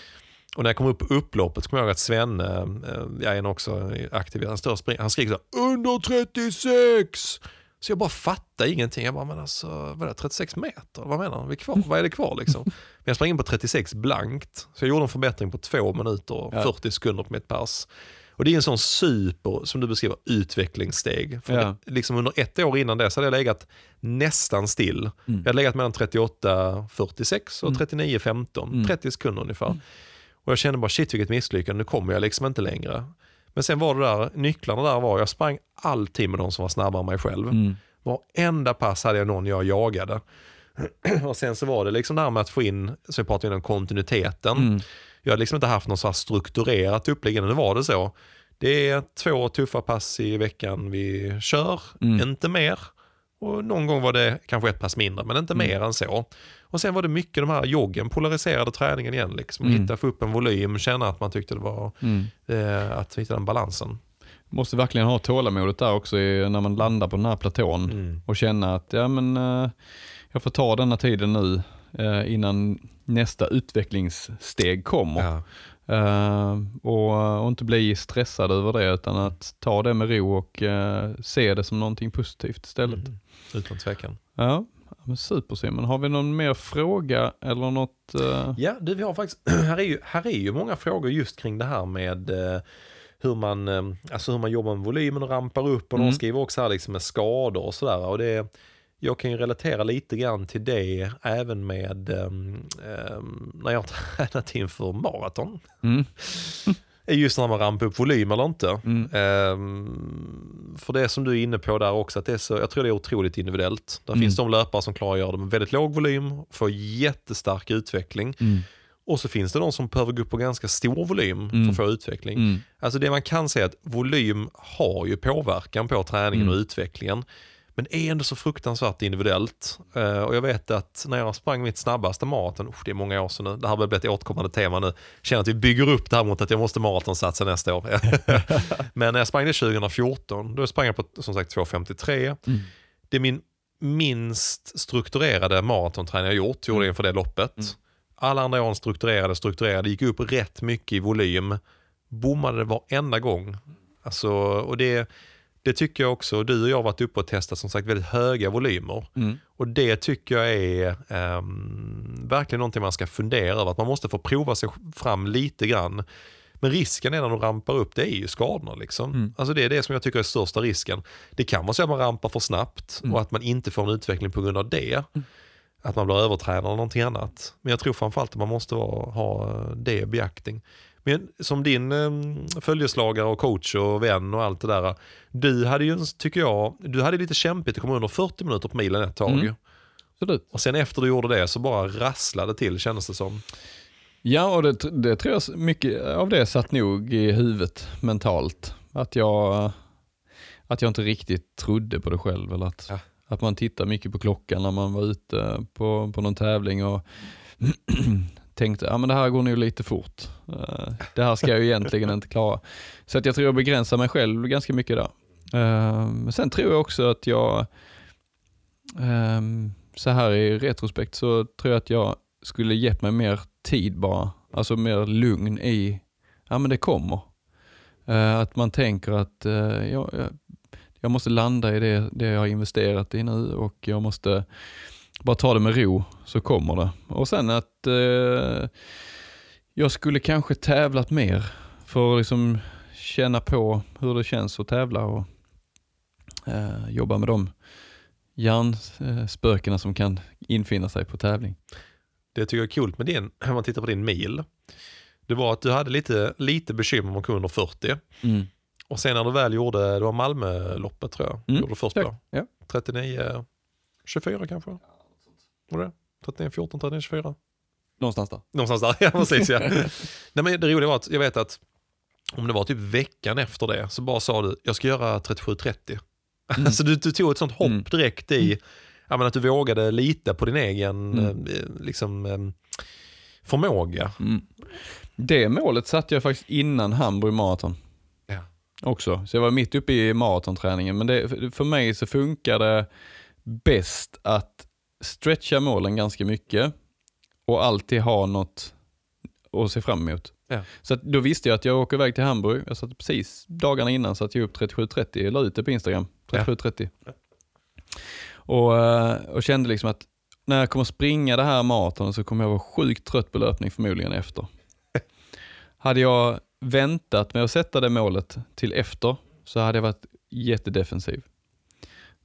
Och när jag kom upp på upploppet så kom jag ihåg att Svenne, eh, jag är också aktiv, han, står och springer, han skriker så här, under 36! Så jag bara fattade ingenting. Jag bara, men alltså, vad är det, 36 meter? Vad menar han? Vi är kvar, vad är det kvar liksom? Men jag sprang in på 36 blankt. Så jag gjorde en förbättring på 2 minuter och Ja. 40 sekunder på mitt pass. Och det är en sån super, som du beskriver, utvecklingssteg. För Ja. det, liksom under ett år innan det så hade jag legat nästan still. Mm. Jag hade legat mellan 38-46 och Mm. 39-15, Mm. 30 sekunder ungefär. Och jag kände bara shit vilket misslyckande, nu kommer jag liksom inte längre. Men sen var det där, nycklarna där var, jag sprang alltid med de som var snabbare än mig själv. Mm. Varenda pass hade jag någon jag jagade. och sen så var det liksom det här med att få in, så jag pratade innan, kontinuiteten. Mm. Jag hade liksom inte haft något så strukturerat upplägg, nu var det så. Det är två tuffa pass i veckan vi kör, Mm. inte mer. Och någon gång var det kanske ett pass mindre, men inte Mm. mer än så. Och sen var det mycket de här joggen, polariserade träningen igen. Liksom. Mm. Hitta, få upp en volym, känna att man tyckte det var, Mm. eh, att hitta den balansen. Måste verkligen ha tålamodet där också i, när man landar på den här platån Mm. och känna att ja, men, eh, jag får ta denna tiden nu eh, innan nästa utvecklingssteg kommer. Ja. Eh, och, och inte bli stressad över det utan att ta det med ro och eh, se det som någonting positivt istället. Mm. Utan tvekan. Ja, men super Simon. Har vi någon mer fråga eller något? eh, Ja, du, vi har faktiskt, här är, ju, här är ju många frågor just kring det här med eh, hur, man, eh, alltså hur man jobbar med volymen och rampar upp. Och Mm. de skriver också här liksom med skador och sådär. Och det, jag kan ju relatera lite grann till det även med ehm, ehm, när jag har tränat inför maraton. Mm. Är Just när man rampar upp volym eller inte. Mm. Ehm, för det som du är inne på där också, att det är så, jag tror det är otroligt individuellt. Där Mm. finns de löpare som klarar att göra det med väldigt låg volym, får jättestark utveckling. Mm. Och så finns det de som behöver gå upp på ganska stor volym för Mm. att få utveckling. Mm. Alltså det man kan säga är att volym har ju påverkan på träningen Mm. och utvecklingen. Men är ändå så fruktansvärt individuellt. Eh, och jag vet att när jag sprang mitt snabbaste maraton, det är många år sedan nu, det här börjar bli ett återkommande tema nu, känner att vi bygger upp det här mot att jag måste maratonsatsa nästa år. Men när jag sprang det 2014, då sprang jag på som sagt 2.53. Mm. Det är min minst strukturerade maratonträning jag gjort, gjorde jag inför det loppet. Mm. Alla andra åren strukturerade, strukturerade, gick upp rätt mycket i volym. Bommade det varenda gång. Alltså, och det, det tycker jag också, du och jag har varit uppe och testat som sagt väldigt höga volymer. Mm. Och det tycker jag är ehm, verkligen någonting man ska fundera över. Att man måste få prova sig fram lite grann. Men risken är när de rampar upp, det är ju skadorna. Liksom. Mm. Alltså det är det som jag tycker är största risken. Det kan vara så att man rampar för snabbt Mm. och att man inte får en utveckling på grund av det. Att man blir övertränad eller någonting annat. Men jag tror framförallt att man måste ha det i beaktning. Men som din eh, följeslagare och coach och vän och allt det där. Du hade ju, tycker jag, du hade lite kämpigt att komma under 40 minuter på milen ett tag. Mm. Absolut. Och sen efter du gjorde det så bara rasslade till kändes det som. Ja, och det, det tror jag mycket av det satt nog i huvudet mentalt. Att jag, att jag inte riktigt trodde på det själv. Eller att, Ja. att man tittar mycket på klockan när man var ute på, på någon tävling och tänkte att det här går nog lite fort. Eh, det här ska jag ju egentligen inte klara. Så att jag tror jag begränsar mig själv ganska mycket där. Eh, sen tror jag också att jag, ehm, så här i retrospekt så tror jag att jag skulle gett mig mer tid bara. Alltså mer lugn i ja men det kommer. Eh, att man tänker att jag, jag, jag måste landa i det, det jag har investerat i nu och jag måste bara ta det med ro så kommer det. Och sen att eh, jag skulle kanske tävlat mer för att liksom känna på hur det känns att tävla och eh, jobba med de hjärnspökena som kan infinna sig på tävling. Det jag tycker är kul med din, om man tittar på din mil, det var att du hade lite, lite bekymmer med att under 40. Mm. Och sen när du väl gjorde, det var Malmöloppet tror jag, Mm. gjorde du först på. ja. 39, 24 kanske? Var det 39, 14, 39, 24? Någonstans där. Någonstans där, ja precis ja. Nej, men det roliga var att jag vet att om det var typ veckan efter det så bara sa du, jag ska göra 37-30. Mm. Alltså du, du tog ett sånt hopp Mm. direkt i, ja, men att du vågade lita på din egen Mm. eh, liksom, eh, förmåga. Mm. Det målet satte jag faktiskt innan Hamburg Marathon. Ja. Också, så jag var mitt uppe i maratonträningen. Men det, för- för mig så funkar det bäst att stretcha målen ganska mycket och alltid ha något att se fram emot. Ja. Så då visste jag att jag åker iväg till Hamburg. Jag satt precis dagarna innan satte jag upp 37.30, jag la ut det på Instagram. 37.30. Och, eh, och kände liksom att när jag kommer springa det här maratonet så kommer jag vara sjukt trött på löpning förmodligen efter. hade jag väntat med att sätta det målet till efter så hade jag varit jättedefensiv.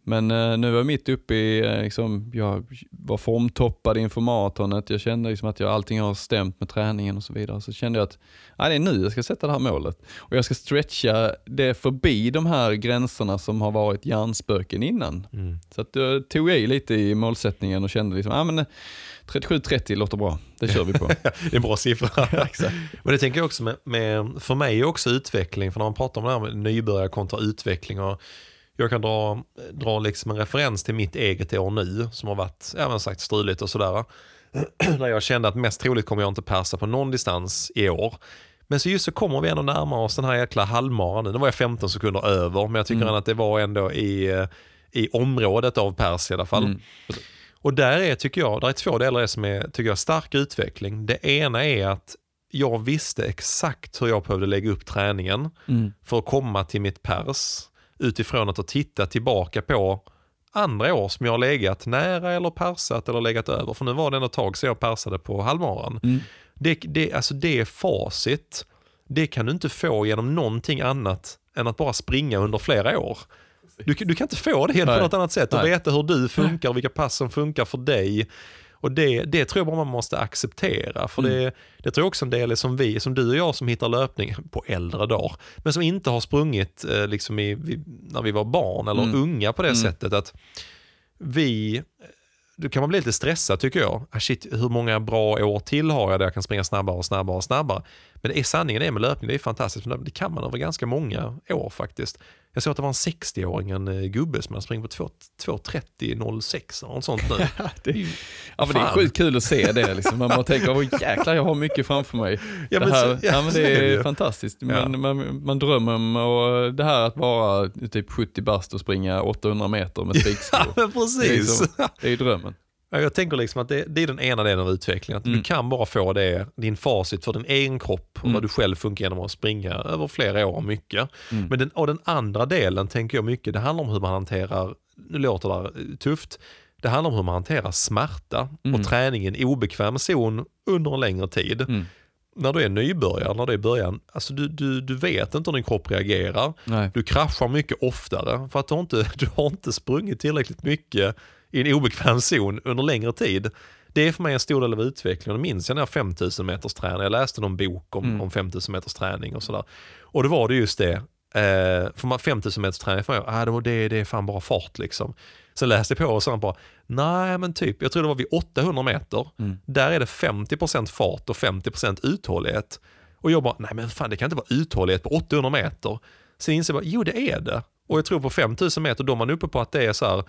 Men eh, nu var jag mitt uppe i, eh, liksom, jag var formtoppad inför maratonet, jag kände liksom att jag, allting har stämt med träningen och så vidare. Så kände jag att nej, det är nu jag ska sätta det här målet. Och jag ska stretcha det förbi de här gränserna som har varit hjärnspöken innan. Mm. Så att då tog jag i lite i målsättningen och kände liksom, ah, men eh, 37-30 låter bra, det kör vi på. Det är en bra siffra. Men det tänker jag också med, med, för mig är också utveckling, för när man pratar om det här med nybörjare kontra utveckling och jag kan dra, dra liksom en referens till mitt eget år nu som har varit, även sagt struligt och sådär. Där jag kände att mest troligt kommer jag inte persa på någon distans i år. Men så just så kommer vi ändå närmare oss den här jäkla halvmaran nu. Nu var jag 15 sekunder över, men jag tycker Mm. att det var ändå i, eh, i området av pers i alla fall. Mm. Och där är, tycker jag, där är två delar som är, tycker jag, stark utveckling. Det ena är att jag visste exakt hur jag behövde lägga upp träningen Mm. för att komma till mitt pers utifrån att ha tittat tillbaka på andra år som jag har legat nära eller persat eller legat över. För nu var det ändå ett tag sedan jag persade på halvmaran. Mm. Det, det, alltså det facit, det kan du inte få genom någonting annat än att bara springa under flera år. Du, kan- du kan inte få det helt på något annat sätt och Nej. veta hur du funkar och vilka pass som funkar för dig. Och det, det tror jag bara man måste acceptera. För Mm. det, det tror jag också en del är som vi, som du och jag som hittar löpning på äldre dagar. Men som inte har sprungit eh, liksom i, vi, när vi var barn eller Mm. unga på det Mm. sättet. att vi då kan man bli lite stressad tycker jag. Ah, shit, hur många bra år till har jag där jag kan springa snabbare och snabbare och snabbare. Men det är sanningen är med löpning, det är fantastiskt. Men det kan man över ganska många år faktiskt. Jag såg att det var en 60-åring, en eh, gubbe som hade sprungit på 2 2.30.06 eller något sånt nu. Det är, ja, men det är sjukt kul att se det. Liksom. Man bara tänker, åh jäklar jag har mycket framför mig. Ja, det, här, så- ja, ja, men det är det fantastiskt. Ja. Man, man, man drömmer om och det här att vara typ 70 bast och springa 800 meter med Ja, spikskor. men Det är, precis. som, det är drömmen. Ja, Jag tänker liksom att det, det är den ena delen av utvecklingen. Att Mm. Du kan bara få det, din facit för din egen kropp och Mm. vad du själv funkar genom att springa över flera år mycket. Mm. Men den, och den andra delen tänker jag mycket, det handlar om hur man hanterar, nu låter det här tufft, det handlar om hur man hanterar smärta Mm. och träning i en obekväm zon under en längre tid. Mm. När du är nybörjare, när du är i början, alltså du, du, du vet inte hur din kropp reagerar. Nej. Du kraschar mycket oftare för att du har inte, du har inte sprungit tillräckligt mycket i en obekväm zon under längre tid. Det är för mig en stor del av utvecklingen. Och minns jag när jag 5000 meters träning, jag läste någon bok om, Mm. om 5000 meters träning och sådär. Och då var det just det, eh, för man- 5000 meters träning, för mig, ah, det, det, är fan bara fart liksom. Sen läste jag på och så bara, nej men typ, jag tror det var vid 800 meter, Mm. där är det 50% fart och 50% uthållighet. Och jag bara, nej men fan det kan inte vara uthållighet på 800 meter. Sen inser jag bara, jo det är det. Och jag tror på 5000 meter, då är man uppe på att det är så här,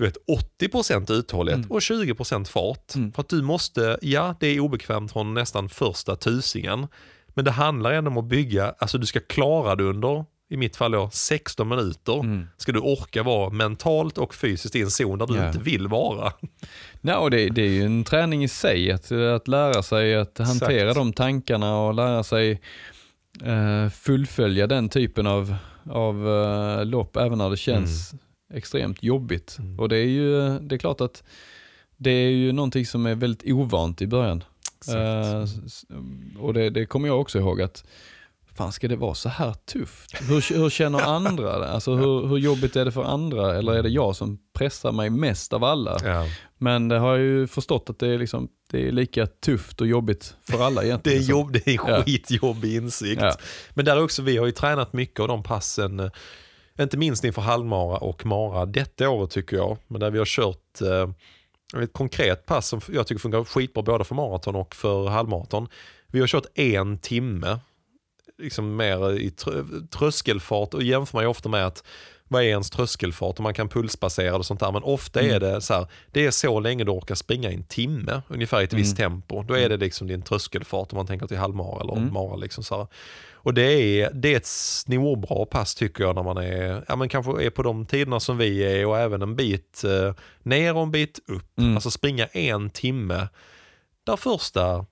du vet 80% uthållighet Mm. och 20% fart. Mm. För att du måste, ja det är obekvämt från nästan första tusingen. Men det handlar ändå om att bygga, alltså du ska klara det under, i mitt fall då, 16 minuter. Mm. Ska du orka vara mentalt och fysiskt i en zon där du Ja. inte vill vara. Nej, och det, det är ju en träning i sig, att, att lära sig att hantera Exakt. de tankarna och lära sig eh, fullfölja den typen av, av eh, lopp även när det känns extremt jobbigt. Mm. Och det är ju det är klart att det är ju någonting som är väldigt ovant i början. S- och det, det kommer jag också ihåg att Fan ska det vara så här tufft? Hur, hur känner andra det? Alltså hur, hur jobbigt är det för andra? Eller är det jag som pressar mig mest av alla? Ja. Men det har jag ju förstått att det är, liksom, det är lika tufft och jobbigt för alla Det egentligen. är, Så- jobb, det är Ja. skitjobbig insikt. Ja. Men där också, vi har ju tränat mycket av de passen, inte minst inför halvmara och mara detta året tycker jag. Men där vi har kört eh, ett konkret pass som jag tycker funkar skitbra både för maraton och för halvmaraton. Vi har kört en timme, liksom mer i trö- tröskelfart och jämför man ju ofta med att vad är ens tröskelfart och man kan pulsbasera och sånt där. Men ofta är det så här, det är så länge du orkar springa i en timme, ungefär i ett visst tempo. Då är det liksom din tröskelfart om man tänker till halvmara eller Mm. mara. Liksom så här. Och det är, det är ett snorbra pass tycker jag när man är, ja men kanske är på de tiderna som vi är och även en bit eh, ner och en bit upp. Mm. Alltså springa en timme, där första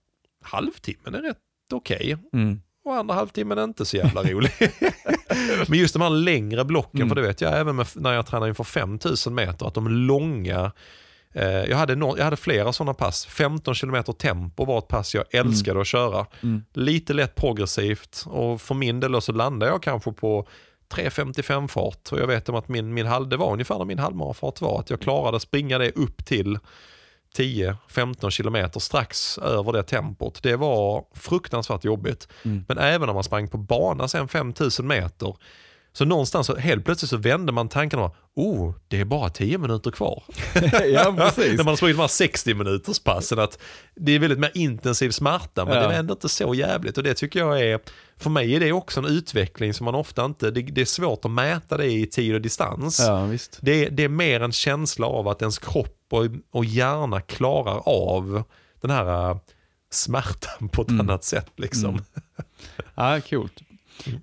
halvtimmen är rätt okej. Mm. Och andra halvtimmen är inte så jävla rolig. Men just de här längre blocken, Mm. för det vet jag även med, när jag tränar inför 5000 meter, att de långa, jag, hade no, jag hade flera sådana pass. 15 km tempo var ett pass jag älskade att köra. Mm. Lite lätt progressivt och för min del så landade jag kanske på 3.55 fart och jag vet om att min, min halv, det var ungefär när min halvmarafart var, att jag klarade springa det upp till 10-15 kilometer strax över det tempot. Det var fruktansvärt jobbigt. Mm. Men även om man sprang på bana sen 5000 meter, så någonstans så helt plötsligt så vände man tankarna. Oh, det är bara 10 minuter kvar. ja, precis. När man har sprungit de här 60 minuters passen att det är väldigt mer intensiv smärta men Ja. det är ändå inte så jävligt och det tycker jag är, för mig är det också en utveckling som man ofta inte, det, det är svårt att mäta det i tid och distans. Ja, visst. Det, är- det är mer en känsla av att ens kropp och, och hjärna klarar av den här äh, smärtan på ett Mm. annat sätt. Liksom. Mm. Ja, coolt.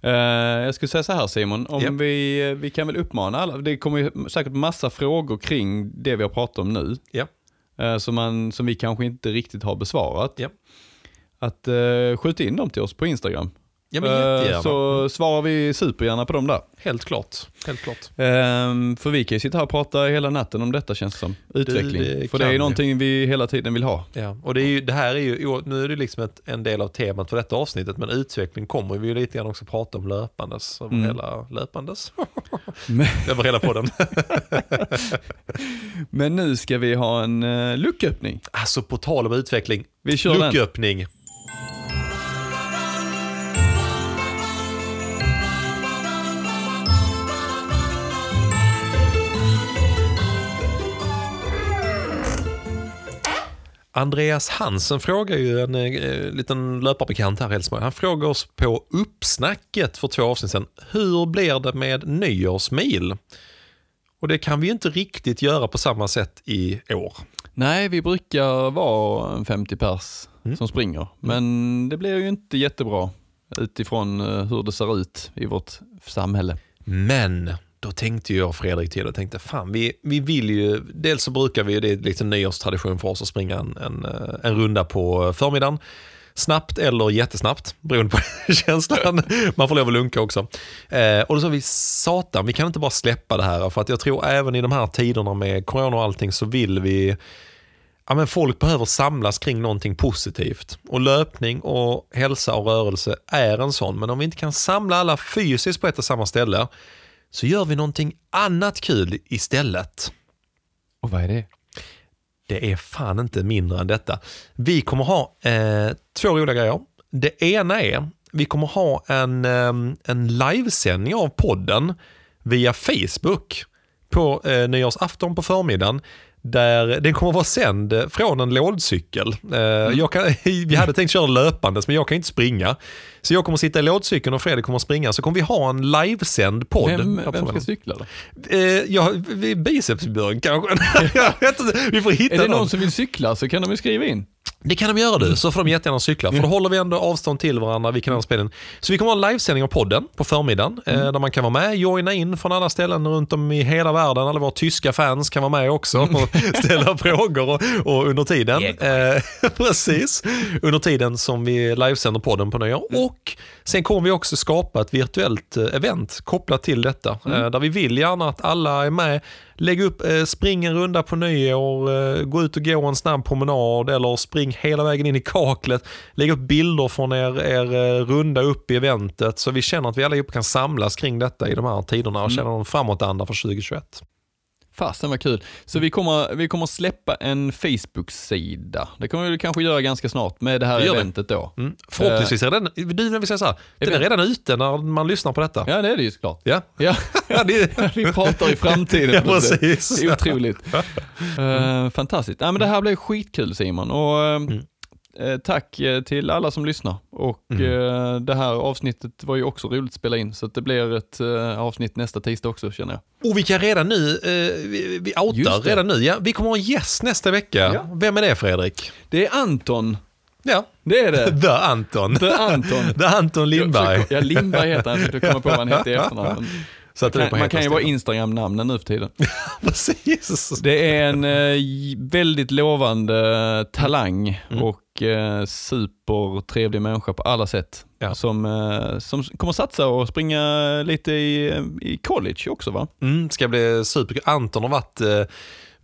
Eh, jag skulle säga så här Simon, om Ja. vi, vi kan väl uppmana alla, det kommer ju säkert massa frågor kring det vi har pratat om nu. Ja. eh, som, man, som vi kanske inte riktigt har besvarat. Ja. Att uh, skjuta in dem till oss på Instagram. Ja, men Eh, jättegärna. så svarar vi supergärna på dem där. Helt klart. Helt klart. Ehm, för vi kan ju sitta här och prata hela natten om detta känns det som. Utveckling. det för det är vi. någonting vi hela tiden vill ha. Ja, och det, är ju, det här är ju, nu är det liksom ett, en del av temat för detta avsnittet, men utveckling kommer vi ju lite grann också prata om löpandes, över Mm. hela, löpandes, över hela podden. men nu ska vi ha en uh, lucköppning. Alltså på tal om utveckling, Vi kör den. Andreas Hansen frågar ju en eh, liten löparbekant här i Hälsingborg. Han frågar oss på uppsnacket för två avsnitt sedan. Hur blir det med nyårsmil? Och det kan vi ju inte riktigt göra på samma sätt i år. Nej, vi brukar vara en 50 pers Mm. som springer. Men det blir ju inte jättebra utifrån eh, hur det ser ut i vårt samhälle. Men då tänkte jag och Fredrik till och tänkte fan vi, vi vill ju, dels så brukar vi, det är lite nyårstradition för oss att springa en, en, eh, en runda på förmiddagen. Snabbt eller jättesnabbt, beroende på känslan. Man får lov att lunka också. Eh, och då sa vi, satan, vi kan inte bara släppa det här. För att jag tror även i de här tiderna med corona och allting så vill vi, ja men folk behöver samlas kring någonting positivt. Och löpning och hälsa och rörelse är en sån. Men om vi inte kan samla alla fysiskt på ett och samma ställe så gör vi någonting annat kul istället. Och vad är det? Det är fan inte mindre än detta. Vi kommer ha eh, två roliga grejer. Det ena är, vi kommer ha en, eh, en livesändning av podden via Facebook på eh, nyårsafton på förmiddagen. Där den kommer vara sänd från en lådcykel. Eh, jag kan, vi hade tänkt köra löpandes men jag kan inte springa. Så jag kommer sitta i lådcykeln och Fredrik kommer springa. Så kommer vi ha en livesänd podd. Vem, vem ska cykla då? Eh, ja, bicepsbjörn kanske. vi får hitta Är det någon. någon som vill cykla så kan de ju skriva in. Det kan de göra du, så får de jättegärna cykla. För då håller vi ändå avstånd till varandra, vi kan ha spelen. Så vi kommer ha en livesändning av podden på förmiddagen, eh, där man kan vara med, joina in från alla ställen runt om i hela världen. Alla våra tyska fans kan vara med också och ställa frågor och, och under tiden. Eh, precis, under tiden som vi livesänder podden på nyår. Och sen kommer vi också skapa ett virtuellt eh, event kopplat till detta. Eh, där vi vill gärna att alla är med, lägg upp, eh, spring en runda på nyår, gå ut och gå en snabb promenad eller spring hela vägen in i kaklet. Lägg upp bilder från er, er runda upp i eventet så vi känner att vi allihopa kan samlas kring detta i de här tiderna och känna någon framåtanda för 2021. Fasen vad kul. Så vi kommer, vi kommer släppa en Facebook-sida. Det kommer vi kanske göra ganska snart med det här Det eventet då. Mm. Förhoppningsvis är den, du när vi säger så här, den är redan ute när man lyssnar på detta. Ja, det är det ju såklart. Ja, Ja, vi pratar i framtiden. ja precis. Det är otroligt. Eh, fantastiskt. Ja, men det här blev skitkul Simon. Och, eh, Mm. Eh, tack eh, till alla som lyssnar. Och Mm. eh, det här avsnittet var ju också roligt att spela in, så det blir ett avsnitt nästa tisdag också känner jag. Och vi kan redan nu, vi, vi outar redan nu. Ja, vi kommer ha en gäst nästa vecka. Ja. Vem är det Fredrik? Det är Anton. Ja, Det är det. The Anton. Är Anton. The Anton Lindberg. Ja, Lindberg heter han, jag försökte komma på vad han heter i efternamn. Man, på man kan ju vara. Instagram-namnen nu för tiden. Precis. Det är en eh, väldigt lovande talang Mm. och eh, supertrevlig människa på alla sätt. Ja. Som, eh, som kommer satsa och springa lite i, i college också va? Mm, ska bli superkul. Anton har varit, eh,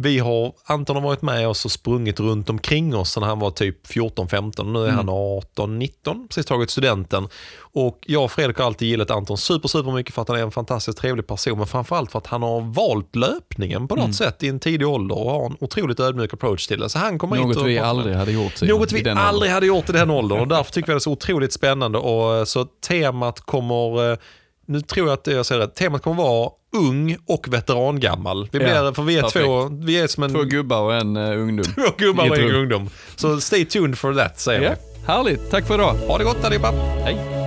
vi har, Anton har varit med oss och sprungit runt omkring oss när han var typ 14-15. Nu är Mm. han 18-19, precis tagit studenten. Och jag och Fredrik har alltid gillat Anton super, super mycket för att han är en fantastiskt trevlig person. Men framförallt för att han har valt löpningen på något Mm. sätt i en tidig ålder och har en otroligt ödmjuk approach till det. Så han kommer Något vi aldrig hade gjort Något vi aldrig åldern. hade gjort i den åldern och därför tycker vi det är så otroligt spännande. Och, eh, så temat kommer, eh, nu tror jag att jag säger rätt, temat kommer vara ung och veterangammal. Vi blir, Ja, för vi är perfekt. två, vi är som en Två gubbar och en uh, ungdom. två gubbar och en ungdom. Så stay tuned for that säger Ja, vi. härligt, tack för idag. Ha det gott allihopa. Hej.